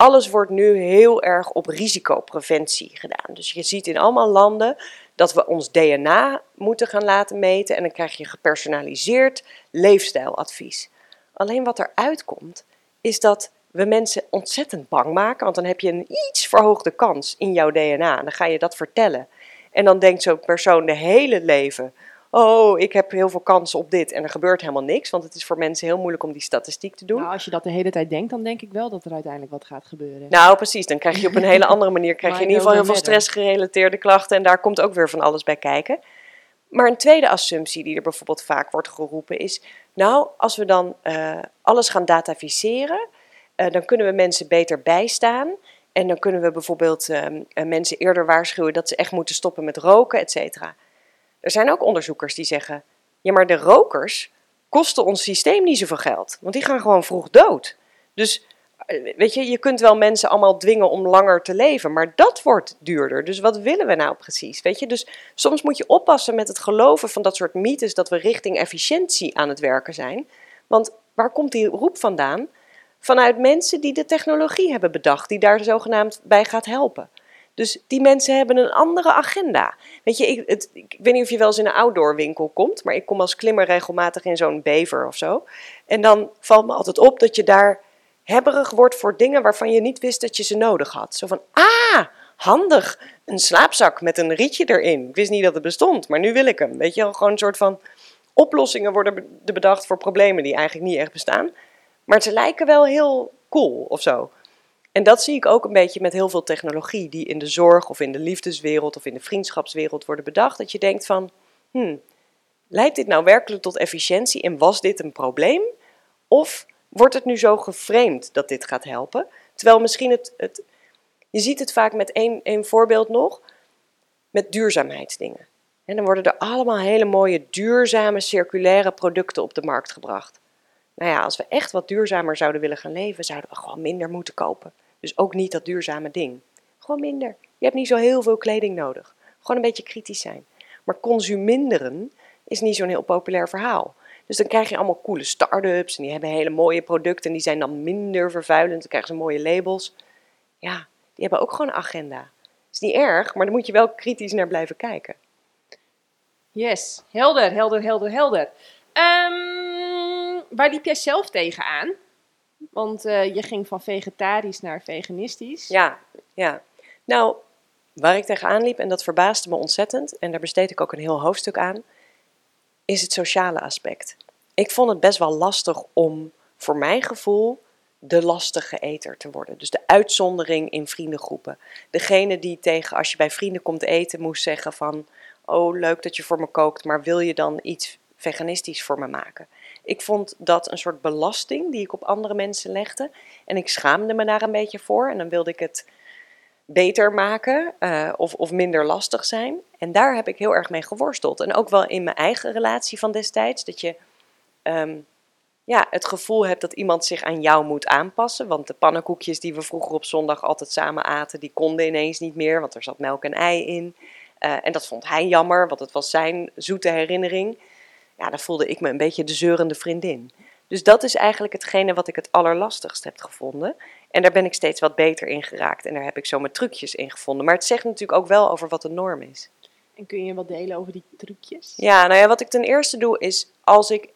Alles wordt nu heel erg op risicopreventie gedaan. Dus je ziet in allemaal landen dat we ons DNA moeten gaan laten meten en dan krijg je gepersonaliseerd leefstijladvies. Alleen wat eruit komt, is dat we mensen ontzettend bang maken, want dan heb je een iets verhoogde kans in jouw DNA en dan ga je dat vertellen. En dan denkt zo'n persoon de hele leven, oh, ik heb heel veel kansen op dit en er gebeurt helemaal niks. Want het is voor mensen heel moeilijk om die statistiek te doen. Nou, als je dat de hele tijd denkt, dan denk ik wel dat er uiteindelijk wat gaat gebeuren. Nou, precies. Dan krijg je op een hele andere manier, krijg je in ieder geval heel veel stressgerelateerde klachten. En daar komt ook weer van alles bij kijken. Maar een tweede assumptie die er bijvoorbeeld vaak wordt geroepen is, nou, als we dan uh, alles gaan dataficeren, uh, dan kunnen we mensen beter bijstaan. En dan kunnen we bijvoorbeeld uh, mensen eerder waarschuwen dat ze echt moeten stoppen met roken, et cetera. Er zijn ook onderzoekers die zeggen, ja, maar de rokers kosten ons systeem niet zoveel geld, want die gaan gewoon vroeg dood. Dus eh, weet je, je kunt wel mensen allemaal dwingen om langer te leven, maar dat wordt duurder. Dus wat willen we nou precies? Weet je, dus soms moet je oppassen met het geloven van dat soort mythes dat we richting efficiëntie aan het werken zijn. Want waar komt die roep vandaan? Vanuit mensen die de technologie hebben bedacht, die daar zogenaamd bij gaat helpen. Dus die mensen hebben een andere agenda. Weet je, ik, het, ik weet niet of je wel eens in een outdoor winkel komt, maar ik kom als klimmer regelmatig in zo'n bever of zo. En dan valt me altijd op dat je daar hebberig wordt voor dingen waarvan je niet wist dat je ze nodig had. Zo van, ah, handig, een slaapzak met een rietje erin. Ik wist niet dat het bestond, maar nu wil ik hem. Weet je gewoon een soort van oplossingen worden bedacht voor problemen die eigenlijk niet echt bestaan. Maar ze lijken wel heel cool of zo. En dat zie ik ook een beetje met heel veel technologie die in de zorg of in de liefdeswereld of in de vriendschapswereld worden bedacht. Dat je denkt van, hmm, leidt dit nou werkelijk tot efficiëntie en was dit een probleem? Of wordt het nu zo geframed dat dit gaat helpen? Terwijl misschien het, het je ziet het vaak met één, één voorbeeld nog, met duurzaamheidsdingen. En dan worden er allemaal hele mooie duurzame circulaire producten op de markt gebracht. Nou ja, als we echt wat duurzamer zouden willen gaan leven, zouden we gewoon minder moeten kopen. Dus ook niet dat duurzame ding. Gewoon minder. Je hebt niet zo heel veel kleding nodig. Gewoon een beetje kritisch zijn. Maar consuminderen is niet zo'n heel populair verhaal. Dus dan krijg je allemaal coole start-ups en die hebben hele mooie producten en die zijn dan minder vervuilend. Dan krijgen ze mooie labels. Ja, die hebben ook gewoon een agenda. Is niet erg, maar dan moet je wel kritisch naar blijven kijken. Yes, helder, helder, helder, helder. Um, waar liep jij zelf tegenaan? Want uh, je ging van vegetarisch naar veganistisch. Ja, ja. Nou, waar ik tegenaan liep, en dat verbaasde me ontzettend, en daar besteed ik ook een heel hoofdstuk aan, is het sociale aspect. Ik vond het best wel lastig om, voor mijn gevoel, de lastige eter te worden. Dus de uitzondering in vriendengroepen. Degene die tegen, als je bij vrienden komt eten, moest zeggen van... Oh, leuk dat je voor me kookt, maar wil je dan iets veganistisch voor me maken? Ik vond dat een soort belasting die ik op andere mensen legde. En ik schaamde me daar een beetje voor. En dan wilde ik het beter maken uh, of, of minder lastig zijn. En daar heb ik heel erg mee geworsteld. En ook wel in mijn eigen relatie van destijds. Dat je um, ja, het gevoel hebt dat iemand zich aan jou moet aanpassen. Want de pannenkoekjes die we vroeger op zondag altijd samen aten, die konden ineens niet meer. Want er zat melk en ei in. Uh, en dat vond hij jammer, want het was zijn zoete herinnering. Ja, dan voelde ik me een beetje de zeurende vriendin. Dus dat is eigenlijk hetgene wat ik het allerlastigst heb gevonden. En daar ben ik steeds wat beter in geraakt. En daar heb ik zo mijn trucjes in gevonden. Maar het zegt natuurlijk ook wel over wat de norm is. En kun je wat delen over die trucjes? Ja, nou ja, wat ik ten eerste doe is als ik.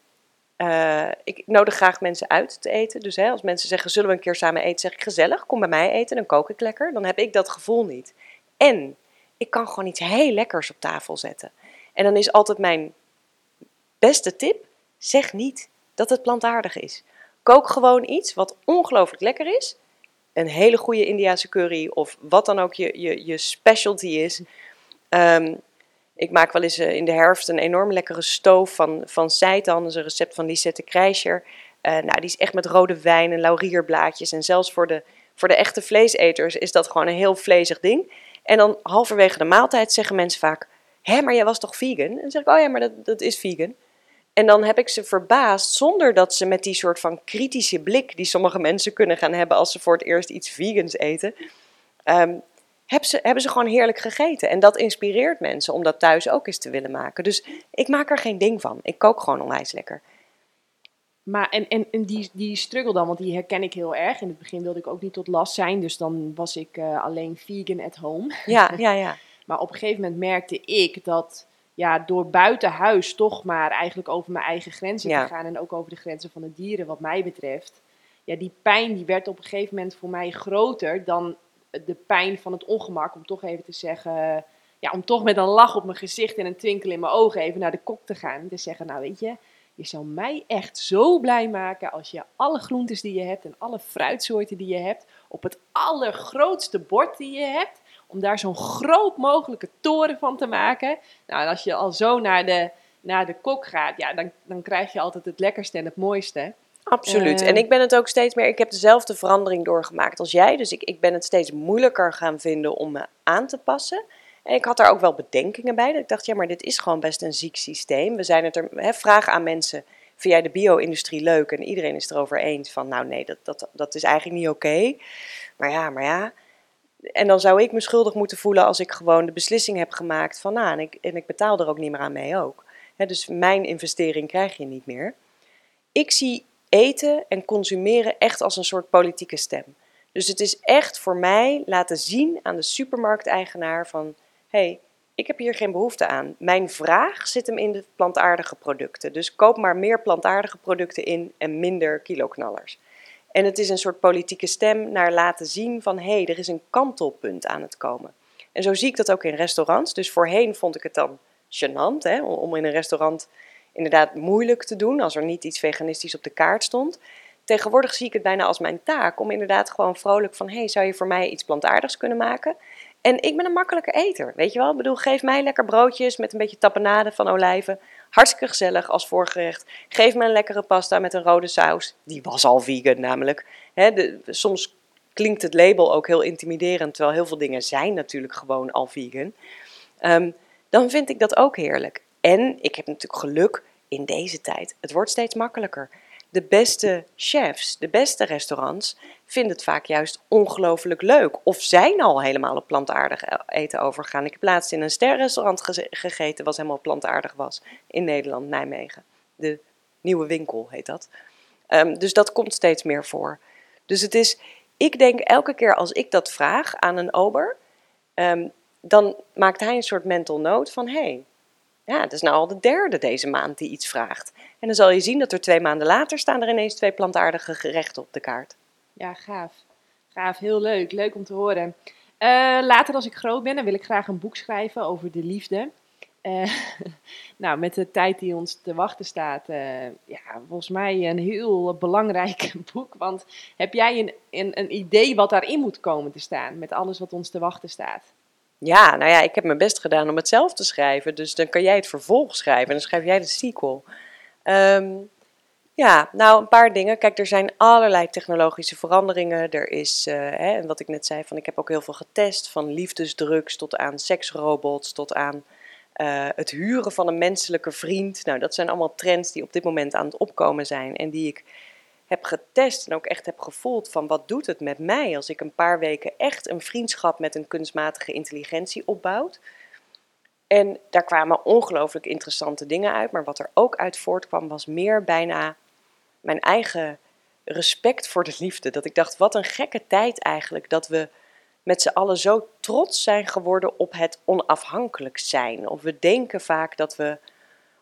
Uh, ik nodig graag mensen uit te eten. Dus hè, als mensen zeggen: zullen we een keer samen eten? Zeg ik gezellig, kom bij mij eten, dan kook ik lekker. Dan heb ik dat gevoel niet. En ik kan gewoon iets heel lekkers op tafel zetten. En dan is altijd mijn beste tip: zeg niet dat het plantaardig is. Kook gewoon iets wat ongelooflijk lekker is. Een hele goede Indiase curry of wat dan ook je, je, je specialty is. Um, ik maak wel eens uh, in de herfst een enorm lekkere stoof van, van seitan. Dat is een recept van Lisette Krijscher. Uh, nou, die is echt met rode wijn en laurierblaadjes. En zelfs voor de, voor de echte vleeseters is dat gewoon een heel vlezig ding. En dan halverwege de maaltijd zeggen mensen vaak... Hé, maar jij was toch vegan? En dan zeg ik, oh ja, maar dat, dat is vegan. En dan heb ik ze verbaasd, zonder dat ze met die soort van kritische blik die sommige mensen kunnen gaan hebben als ze voor het eerst iets vegans eten, um, hebben, ze, hebben ze gewoon heerlijk gegeten. En dat inspireert mensen om dat thuis ook eens te willen maken. Dus ik maak er geen ding van. Ik kook gewoon onwijs lekker. Maar en, en, en die, die struggle dan, want die herken ik heel erg. In het begin wilde ik ook niet tot last zijn, dus dan was ik uh, alleen vegan at home. Ja, ja, ja. maar op een gegeven moment merkte ik dat ja, door buiten huis toch maar eigenlijk over mijn eigen grenzen te gaan en ook over de grenzen van de dieren, wat mij betreft. Ja, die pijn die werd op een gegeven moment voor mij groter dan de pijn van het ongemak, om toch even te zeggen, ja, om toch met een lach op mijn gezicht en een twinkel in mijn ogen even naar de kok te gaan. En te zeggen, nou weet je, je zou mij echt zo blij maken als je alle groentes die je hebt en alle fruitsoorten die je hebt op het allergrootste bord die je hebt om daar zo'n groot mogelijke toren van te maken. Nou, en als je al zo naar de, naar de kok gaat, ja, dan, dan krijg je altijd het lekkerste en het mooiste. Absoluut. Eh. en ik ben het ook steeds meer. Ik heb dezelfde verandering doorgemaakt als jij. Dus ik, ik ben het steeds moeilijker gaan vinden om me aan te passen. En ik had daar ook wel bedenkingen bij. Dat ik dacht, ja, maar dit is gewoon best een ziek systeem. We zijn het er. Hè, vraag aan mensen. Vind jij de bio-industrie leuk? En iedereen is het erover eens van, nou nee, dat, dat, dat is eigenlijk niet oké. Maar ja, maar ja. En dan zou ik me schuldig moeten voelen als ik gewoon de beslissing heb gemaakt van, nou, en ik, en ik betaal er ook niet meer aan mee ook. Dus mijn investering krijg je niet meer. Ik zie eten en consumeren echt als een soort politieke stem. Dus het is echt voor mij laten zien aan de supermarkteigenaar van... hé, hey, ik heb hier geen behoefte aan. Mijn vraag zit hem in de plantaardige producten. Dus koop maar meer plantaardige producten in en minder kiloknallers. En het is een soort politieke stem naar laten zien van... hé, hey, er is een kantelpunt aan het komen. En zo zie ik dat ook in restaurants. Dus voorheen vond ik het dan gênant hè, om in een restaurant inderdaad moeilijk te doen als er niet iets veganistisch op de kaart stond. Tegenwoordig zie ik het bijna als mijn taak om inderdaad gewoon vrolijk van: hey, zou je voor mij iets plantaardigs kunnen maken? En ik ben een makkelijke eter, weet je wel? Ik bedoel, geef mij lekker broodjes met een beetje tapenade van olijven. Hartstikke gezellig als voorgerecht. Geef me een lekkere pasta met een rode saus. Die was al vegan namelijk. de, soms klinkt het label ook heel intimiderend, terwijl heel veel dingen zijn natuurlijk gewoon al vegan. Um, dan vind ik dat ook heerlijk. En ik heb natuurlijk geluk in deze tijd. Het wordt steeds makkelijker. De beste chefs, de beste restaurants vinden het vaak juist ongelooflijk leuk. Of zijn al helemaal op plantaardig eten overgegaan. Ik heb laatst in een sterrestaurant gegeten wat helemaal plantaardig was. In Nederland, Nijmegen. De nieuwe winkel heet dat. Um, dus dat komt steeds meer voor. Dus het is, ik denk elke keer als ik dat vraag aan een ober, um, dan maakt hij een soort mental note van hé, hey, ja, het is nou al de derde deze maand die iets vraagt. En dan zal je zien dat er twee maanden later staan er ineens twee plantaardige gerechten op de kaart. Ja, gaaf. Gaaf, heel leuk. Leuk om te horen. Uh, later als ik groot ben, dan wil ik graag een boek schrijven over de liefde. Uh, nou, met de tijd die ons te wachten staat, uh, ja, volgens mij een heel belangrijk boek. Want heb jij een, een, een idee wat daarin moet komen te staan, met alles wat ons te wachten staat? Ja, nou ja, ik heb mijn best gedaan om het zelf te schrijven. Dus dan kan jij het vervolg schrijven en dan schrijf jij de sequel. Um, ja, nou een paar dingen. Kijk, er zijn allerlei technologische veranderingen. Er is, uh, hè, en wat ik net zei, van ik heb ook heel veel getest. Van liefdesdrugs tot aan seksrobots, tot aan uh, het huren van een menselijke vriend. Nou, dat zijn allemaal trends die op dit moment aan het opkomen zijn. En die ik heb getest en ook echt heb gevoeld van wat doet het met mij als ik een paar weken echt een vriendschap met een kunstmatige intelligentie opbouwt. En daar kwamen ongelooflijk interessante dingen uit, maar wat er ook uit voortkwam was meer bijna mijn eigen respect voor de liefde. Dat ik dacht, wat een gekke tijd eigenlijk dat we met z'n allen zo trots zijn geworden op het onafhankelijk zijn. Of we denken vaak dat we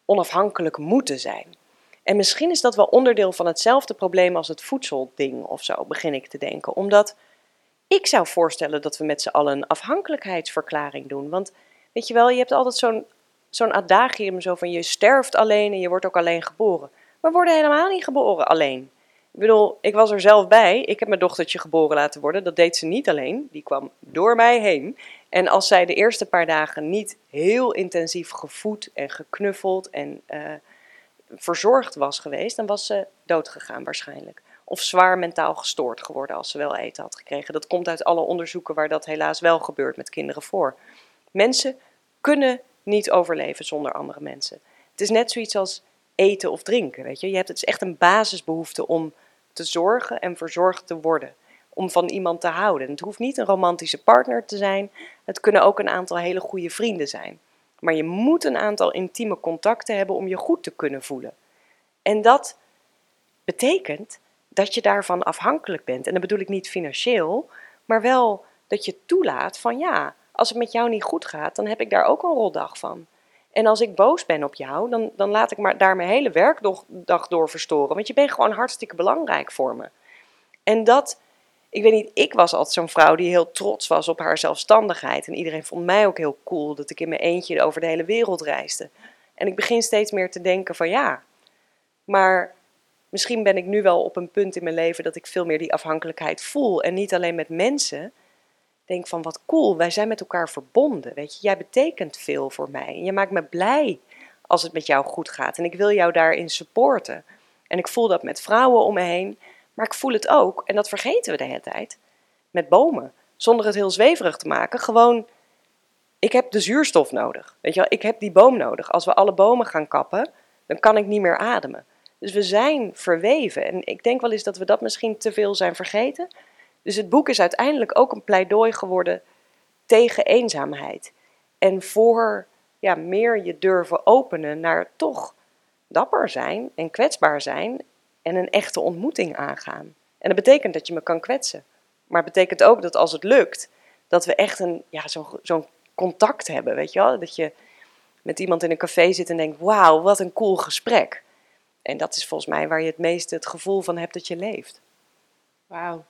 onafhankelijk moeten zijn. En misschien is dat wel onderdeel van hetzelfde probleem als het voedselding of zo, begin ik te denken. Omdat ik zou voorstellen dat we met z'n allen een afhankelijkheidsverklaring doen. Want weet je wel, je hebt altijd zo'n zo'n adagium zo van je sterft alleen en je wordt ook alleen geboren. We worden helemaal niet geboren alleen. Ik bedoel, ik was er zelf bij. Ik heb mijn dochtertje geboren laten worden. Dat deed ze niet alleen. Die kwam door mij heen. En als zij de eerste paar dagen niet heel intensief gevoed en geknuffeld en uh, verzorgd was geweest, dan was ze dood gegaan waarschijnlijk. Of zwaar mentaal gestoord geworden als ze wel eten had gekregen. Dat komt uit alle onderzoeken waar dat helaas wel gebeurt met kinderen voor. Mensen kunnen niet overleven zonder andere mensen. Het is net zoiets als eten of drinken, weet je. je hebt, het is echt een basisbehoefte om te zorgen en verzorgd te worden. Om van iemand te houden. Het hoeft niet een romantische partner te zijn. Het kunnen ook een aantal hele goede vrienden zijn. Maar je moet een aantal intieme contacten hebben om je goed te kunnen voelen. En dat betekent dat je daarvan afhankelijk bent. En dan bedoel ik niet financieel, maar wel dat je toelaat van ja, als het met jou niet goed gaat, dan heb ik daar ook een roldag van. En als ik boos ben op jou, dan, dan laat ik maar daar mijn hele werkdag door verstoren. Want je bent gewoon hartstikke belangrijk voor me. En dat ik weet niet, ik was altijd zo'n vrouw die heel trots was op haar zelfstandigheid. En iedereen vond mij ook heel cool dat ik in mijn eentje over de hele wereld reisde. En ik begin steeds meer te denken van ja, maar misschien ben ik nu wel op een punt in mijn leven dat ik veel meer die afhankelijkheid voel. En niet alleen met mensen. Denk van wat cool, wij zijn met elkaar verbonden. Weet je, jij betekent veel voor mij. En je maakt me blij als het met jou goed gaat. En ik wil jou daarin supporten. En ik voel dat met vrouwen om me heen. Maar ik voel het ook, en dat vergeten we de hele tijd, met bomen. Zonder het heel zweverig te maken. Gewoon, ik heb de zuurstof nodig. Weet je wel, ik heb die boom nodig. Als we alle bomen gaan kappen, dan kan ik niet meer ademen. Dus we zijn verweven. En ik denk wel eens dat we dat misschien te veel zijn vergeten. Dus het boek is uiteindelijk ook een pleidooi geworden tegen eenzaamheid. En voor ja, meer je durven openen naar toch dapper zijn en kwetsbaar zijn en een echte ontmoeting aangaan. En dat betekent dat je me kan kwetsen. Maar het betekent ook dat als het lukt, dat we echt een, ja, zo'n contact hebben, weet je wel? Dat je met iemand in een café zit en denkt, wauw, wat een cool gesprek. En dat is volgens mij waar je het meeste het gevoel van hebt dat je leeft. Wauw.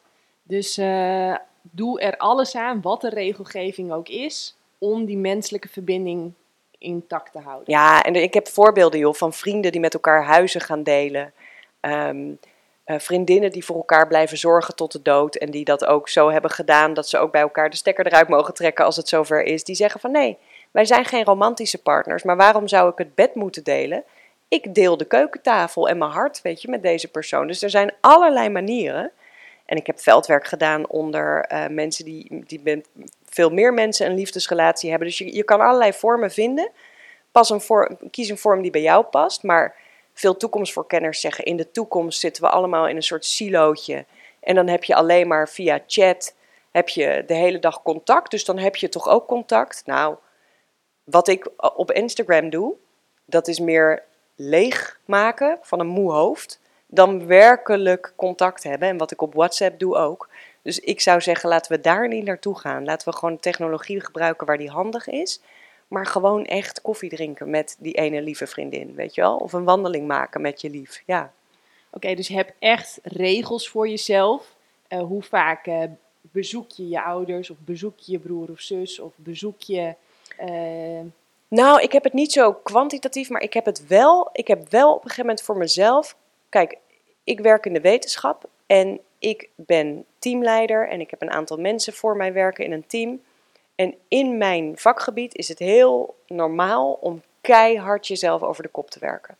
Dus uh, doe er alles aan, wat de regelgeving ook is, om die menselijke verbinding intact te houden. Ja, en ik heb voorbeelden joh, van vrienden die met elkaar huizen gaan delen. Um, uh, vriendinnen die voor elkaar blijven zorgen tot de dood. En die dat ook zo hebben gedaan dat ze ook bij elkaar de stekker eruit mogen trekken als het zover is. Die zeggen van nee, wij zijn geen romantische partners. Maar waarom zou ik het bed moeten delen? Ik deel de keukentafel en mijn hart, weet je, met deze persoon. Dus er zijn allerlei manieren. En ik heb veldwerk gedaan onder uh, mensen die, die veel meer mensen een liefdesrelatie hebben. Dus je, je kan allerlei vormen vinden. Pas een kies een vorm die bij jou past. Maar veel toekomstvoorkenners zeggen: in de toekomst zitten we allemaal in een soort silootje. En dan heb je alleen maar via chat heb je de hele dag contact. Dus dan heb je toch ook contact. Nou, wat ik op Instagram doe, dat is meer leeg maken van een moe hoofd. Dan werkelijk contact hebben. En wat ik op WhatsApp doe ook. Dus ik zou zeggen, laten we daar niet naartoe gaan. Laten we gewoon technologie gebruiken waar die handig is. Maar gewoon echt koffie drinken met die ene lieve vriendin, weet je wel? Of een wandeling maken met je lief, ja. Oké, dus heb echt regels voor jezelf. Uh, hoe vaak uh, bezoek je je ouders, of bezoek je je broer of zus, of bezoek je... Uh... Nou, ik heb het niet zo kwantitatief, maar ik heb het wel, ik heb wel op een gegeven moment voor mezelf... Kijk, ik werk in de wetenschap en ik ben teamleider en ik heb een aantal mensen voor mij werken in een team... En in mijn vakgebied is het heel normaal om keihard jezelf over de kop te werken.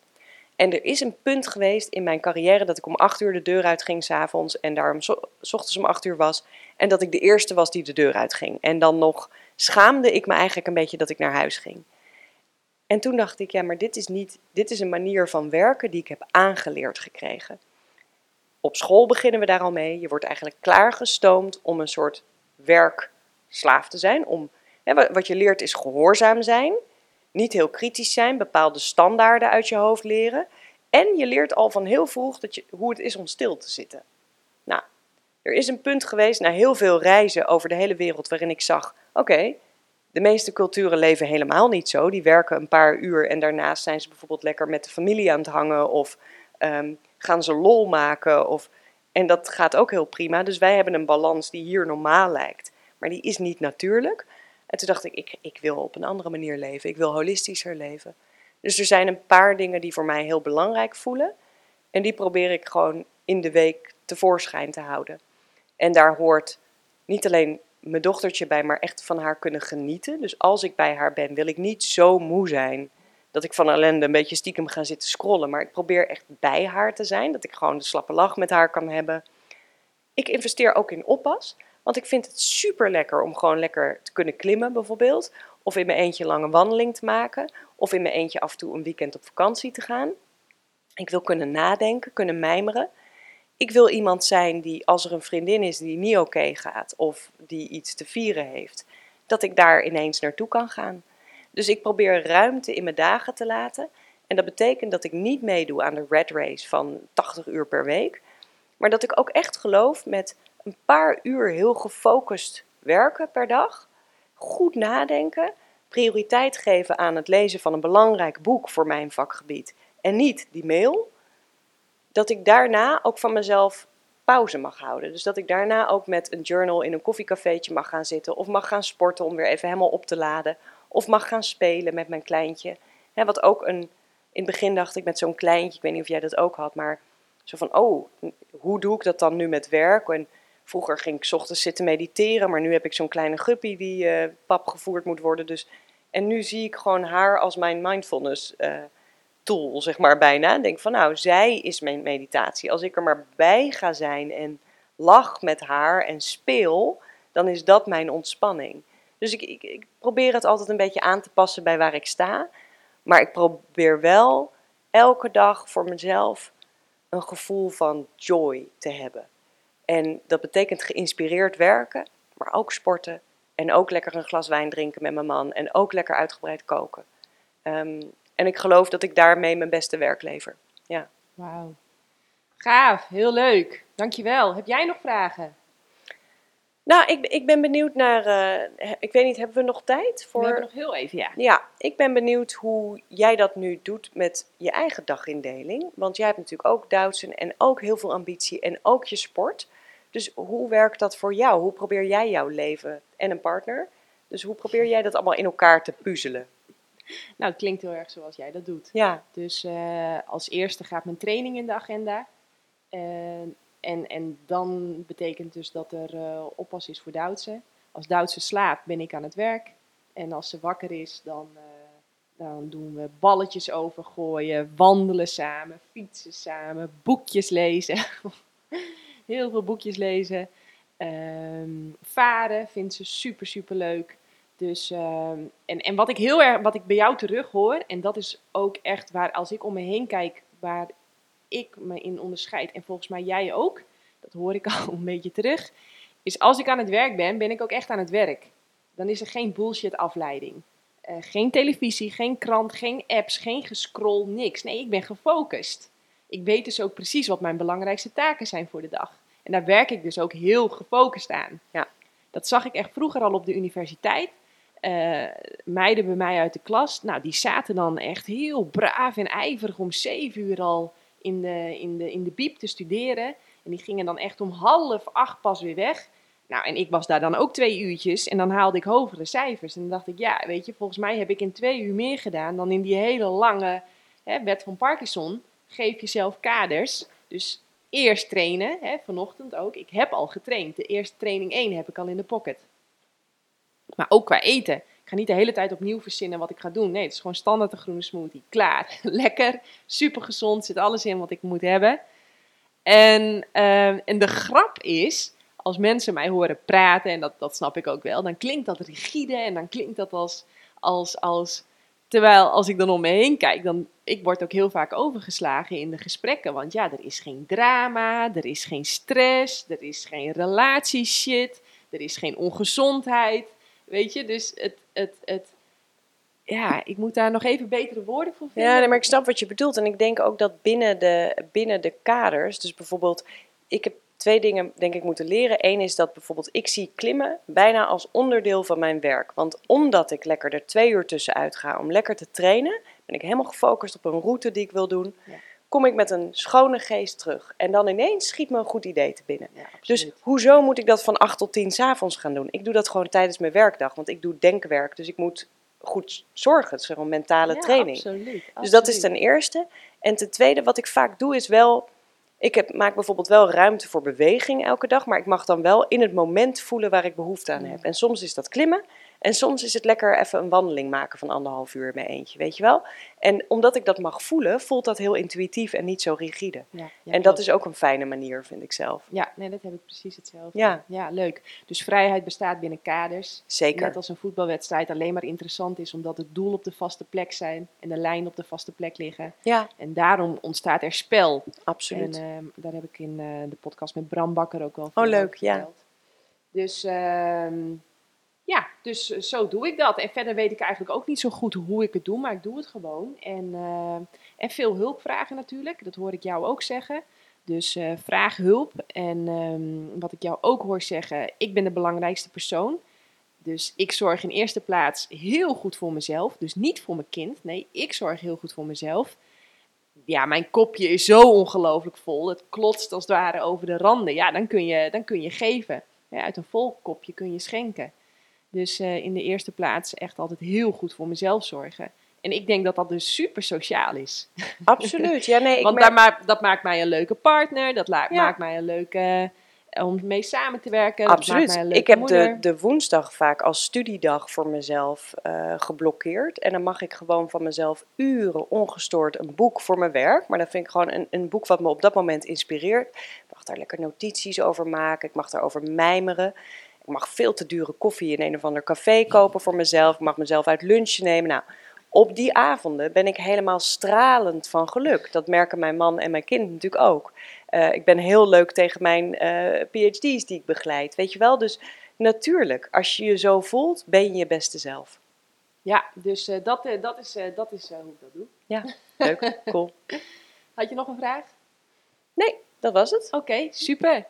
En er is een punt geweest in mijn carrière dat ik om acht uur de deur uitging s'avonds en daarom s ochtends om acht uur was. En dat ik de eerste was die de deur uitging. En dan nog schaamde ik me eigenlijk een beetje dat ik naar huis ging. En toen dacht ik, ja, maar dit is, niet, dit is een manier van werken die ik heb aangeleerd gekregen. Op school beginnen we daar al mee. Je wordt eigenlijk klaargestoomd om een soort werk slaaf te zijn. Om, wat je leert is gehoorzaam zijn, niet heel kritisch zijn, bepaalde standaarden uit je hoofd leren. En je leert al van heel vroeg dat je, hoe het is om stil te zitten. Nou, er is een punt geweest na heel veel reizen over de hele wereld waarin ik zag: oké, de meeste culturen leven helemaal niet zo. Die werken een paar uur en daarnaast zijn ze bijvoorbeeld lekker met de familie aan het hangen of um, gaan ze lol maken. Of, en dat gaat ook heel prima. Dus wij hebben een balans die hier normaal lijkt maar die is niet natuurlijk. En toen dacht ik, ik, ik wil op een andere manier leven. Ik wil holistischer leven. Dus er zijn een paar dingen die voor mij heel belangrijk voelen. En die probeer ik gewoon in de week tevoorschijn te houden. En daar hoort niet alleen mijn dochtertje bij, maar echt van haar kunnen genieten. Dus als ik bij haar ben, wil ik niet zo moe zijn dat ik van ellende een beetje stiekem ga zitten scrollen. Maar ik probeer echt bij haar te zijn, dat ik gewoon de slappe lach met haar kan hebben. Ik investeer ook in oppas. Want ik vind het super lekker om gewoon lekker te kunnen klimmen, bijvoorbeeld. Of in mijn eentje lange wandeling te maken. Of in mijn eentje af en toe een weekend op vakantie te gaan. Ik wil kunnen nadenken, kunnen mijmeren. Ik wil iemand zijn die, als er een vriendin is die niet oké gaat of die iets te vieren heeft, dat ik daar ineens naartoe kan gaan. Dus ik probeer ruimte in mijn dagen te laten. En dat betekent dat ik niet meedoe aan de red race van 80 uur per week. Maar dat ik ook echt geloof met een paar uur heel gefocust werken per dag, goed nadenken, prioriteit geven aan het lezen van een belangrijk boek voor mijn vakgebied en niet die mail, dat ik daarna ook van mezelf pauze mag houden. Dus dat ik daarna ook met een journal in een koffiecafeetje mag gaan zitten of mag gaan sporten om weer even helemaal op te laden of mag gaan spelen met mijn kleintje. wat ook een, in het begin dacht ik met zo'n kleintje, ik weet niet of jij dat ook had, maar zo van, oh, hoe doe ik dat dan nu met werk? En vroeger ging ik ochtends zitten mediteren, maar nu heb ik zo'n kleine guppy die eh, pap gevoerd moet worden. Dus, en nu zie ik gewoon haar als mijn mindfulness eh, tool, zeg maar bijna. Denk van nou, zij is mijn meditatie. Als ik er maar bij ga zijn en lach met haar en speel, dan is dat mijn ontspanning. Dus ik, ik, ik probeer het altijd een beetje aan te passen bij waar ik sta. Maar ik probeer wel elke dag voor mezelf een gevoel van joy te hebben. En dat betekent geïnspireerd werken, maar ook sporten. En ook lekker een glas wijn drinken met mijn man. En ook lekker uitgebreid koken. Ehm, en ik geloof dat ik daarmee mijn beste werk lever. Ja. Wauw. Gaaf, heel leuk. Dankjewel. Heb jij nog vragen? Nou, ik, ik ben benieuwd naar. eh, ik weet niet, hebben we nog tijd voor. We hebben nog heel even, ja. Ja, ik ben benieuwd hoe jij dat nu doet met je eigen dagindeling. Want jij hebt natuurlijk ook Doutzen en ook heel veel ambitie en ook je sport. Dus hoe werkt dat voor jou? Hoe probeer jij jouw leven en een partner? Dus hoe probeer jij dat allemaal in elkaar te puzzelen? Nou, het klinkt heel erg zoals jij dat doet. Ja, Dus eh, als eerste gaat mijn training in de agenda. En, en, en dan betekent dus dat er eh, oppas is voor Duitse. Als Duitse slaapt, ben ik aan het werk. En als ze wakker is, dan, eh, dan doen we balletjes overgooien, wandelen samen, fietsen samen, boekjes lezen. Heel veel boekjes lezen. Ehm, varen vindt ze super, super leuk. Dus, ehm, en, en wat ik heel erg, wat ik bij jou terug hoor, en dat is ook echt waar, als ik om me heen kijk, waar ik me in onderscheid, en volgens mij jij ook, dat hoor ik al een beetje terug, is als ik aan het werk ben, ben ik ook echt aan het werk. Dan is er geen bullshit afleiding. Eh, geen televisie, geen krant, geen apps, geen gescroll, niks. Nee, ik ben gefocust. Ik weet dus ook precies wat mijn belangrijkste taken zijn voor de dag. En daar werk ik dus ook heel gefocust aan. Ja. Dat zag ik echt vroeger al op de universiteit. Eh, meiden bij mij uit de klas, nou, die zaten dan echt heel braaf en ijverig om zeven uur al in de, in de, in de biep te studeren. En die gingen dan echt om half acht pas weer weg. Nou, en ik was daar dan ook twee uurtjes en dan haalde ik hogere cijfers. En dan dacht ik, ja, weet je, volgens mij heb ik in twee uur meer gedaan dan in die hele lange hè, wet van Parkinson. Geef jezelf kaders. Dus eerst trainen, hè, vanochtend ook. Ik heb al getraind. De eerste training 1 heb ik al in de pocket. Maar ook qua eten. Ik ga niet de hele tijd opnieuw verzinnen wat ik ga doen. Nee, het is gewoon standaard een groene smoothie. Klaar. Lekker. Super gezond. Zit alles in wat ik moet hebben. En, ehm, en de grap is, als mensen mij horen praten, en dat, dat snap ik ook wel, dan klinkt dat rigide en dan klinkt dat als, als, als. Terwijl als ik dan om me heen kijk, dan ik word ook heel vaak overgeslagen in de gesprekken. Want ja, er is geen drama, er is geen stress, er is geen relatieshit, er is geen ongezondheid. Weet je, dus het, het, het, ja, ik moet daar nog even betere woorden voor vinden. Ja, nee, maar ik snap wat je bedoelt. En ik denk ook dat binnen de, binnen de kaders, dus bijvoorbeeld, ik heb twee dingen denk ik moeten leren. Eén is dat bijvoorbeeld ik zie klimmen bijna als onderdeel van mijn werk. Want omdat ik lekker er twee uur tussenuit ga om lekker te trainen, ben ik helemaal gefocust op een route die ik wil doen. Ja. Kom ik met een schone geest terug. En dan ineens schiet me een goed idee te binnen. Ja, Dus absoluut. hoezo moet ik dat van 8 tot 10 s'avonds gaan doen? Ik doe dat gewoon tijdens mijn werkdag, want ik doe denkwerk. Dus ik moet goed zorgen. Het is gewoon mentale Ja, training. Absoluut, Dus dat is absoluut. ten eerste. En ten tweede, wat ik vaak doe, is wel. Ik heb, maak bijvoorbeeld wel ruimte voor beweging elke dag, maar ik mag dan wel in het moment voelen waar ik behoefte aan heb. En soms is dat klimmen, en soms is het lekker even een wandeling maken van anderhalf uur met eentje, weet je wel. En omdat ik dat mag voelen, voelt dat heel intuïtief en niet zo rigide. Ja, ja, en dat is ook een fijne manier, vind ik zelf. Ja, nee, dat heb ik precies hetzelfde. Ja. ja, leuk. Dus vrijheid bestaat binnen kaders. Zeker. Net als een voetbalwedstrijd alleen maar interessant is omdat het doel op de vaste plek zijn en de lijn op de vaste plek liggen. Ja, En daarom ontstaat er spel. absoluut. En ehm, daar heb ik in eh, de podcast met Bram Bakker ook wel Oh, veel leuk, ja. Dus ehm, ja, dus eh, zo doe ik dat. En verder weet ik eigenlijk ook niet zo goed hoe ik het doe, maar ik doe het gewoon. En, eh, en veel hulp vragen natuurlijk, dat hoor ik jou ook zeggen. Dus eh, vraag hulp. En ehm, wat ik jou ook hoor zeggen, ik ben de belangrijkste persoon. Dus ik zorg in eerste plaats heel goed voor mezelf. Dus niet voor mijn kind. Nee, ik zorg heel goed voor mezelf. Ja, mijn kopje is zo ongelooflijk vol. Het klotst als het ware over de randen. Ja, dan kun je, dan kun je geven. Uit een vol kopje kun je schenken. Dus eh, in de eerste plaats echt altijd heel goed voor mezelf zorgen. En ik denk dat dat dus super sociaal is. Absoluut. Ja, nee, ik Want merk- daar ma- dat maakt mij een leuke partner. Dat Ja. maakt mij een leuke om mee samen te werken. Absoluut. Ik heb de, moeder. de woensdag vaak als studiedag voor mezelf eh, geblokkeerd. En dan mag ik gewoon van mezelf uren ongestoord een boek voor mijn werk. Maar dat vind ik gewoon een, een boek wat me op dat moment inspireert. Ik mag daar lekker notities over maken. Ik mag daarover mijmeren. Ik mag veel te dure koffie in een of ander café kopen voor mezelf. Ik mag mezelf uit lunch nemen. Nou, op die avonden ben ik helemaal stralend van geluk. Dat merken mijn man en mijn kind natuurlijk ook. Eh, ik ben heel leuk tegen mijn eh, PhD's die ik begeleid. Weet je wel? Dus natuurlijk, als je je zo voelt, ben je je beste zelf. Ja, dus eh, dat, dat is, dat is hoe ik dat doe. Ja, leuk, cool. Had je nog een vraag? Nee, dat was het. Oké, super.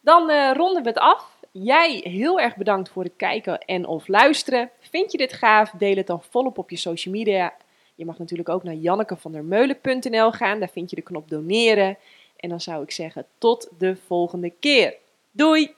Dan ronden we het af. Jij heel erg bedankt voor het kijken en of luisteren. Vind je dit gaaf? Deel het dan volop op je social media. Je mag natuurlijk ook naar jannekevandermeulen.nl gaan. Daar vind je de knop doneren. En dan zou ik zeggen tot de volgende keer. Doei!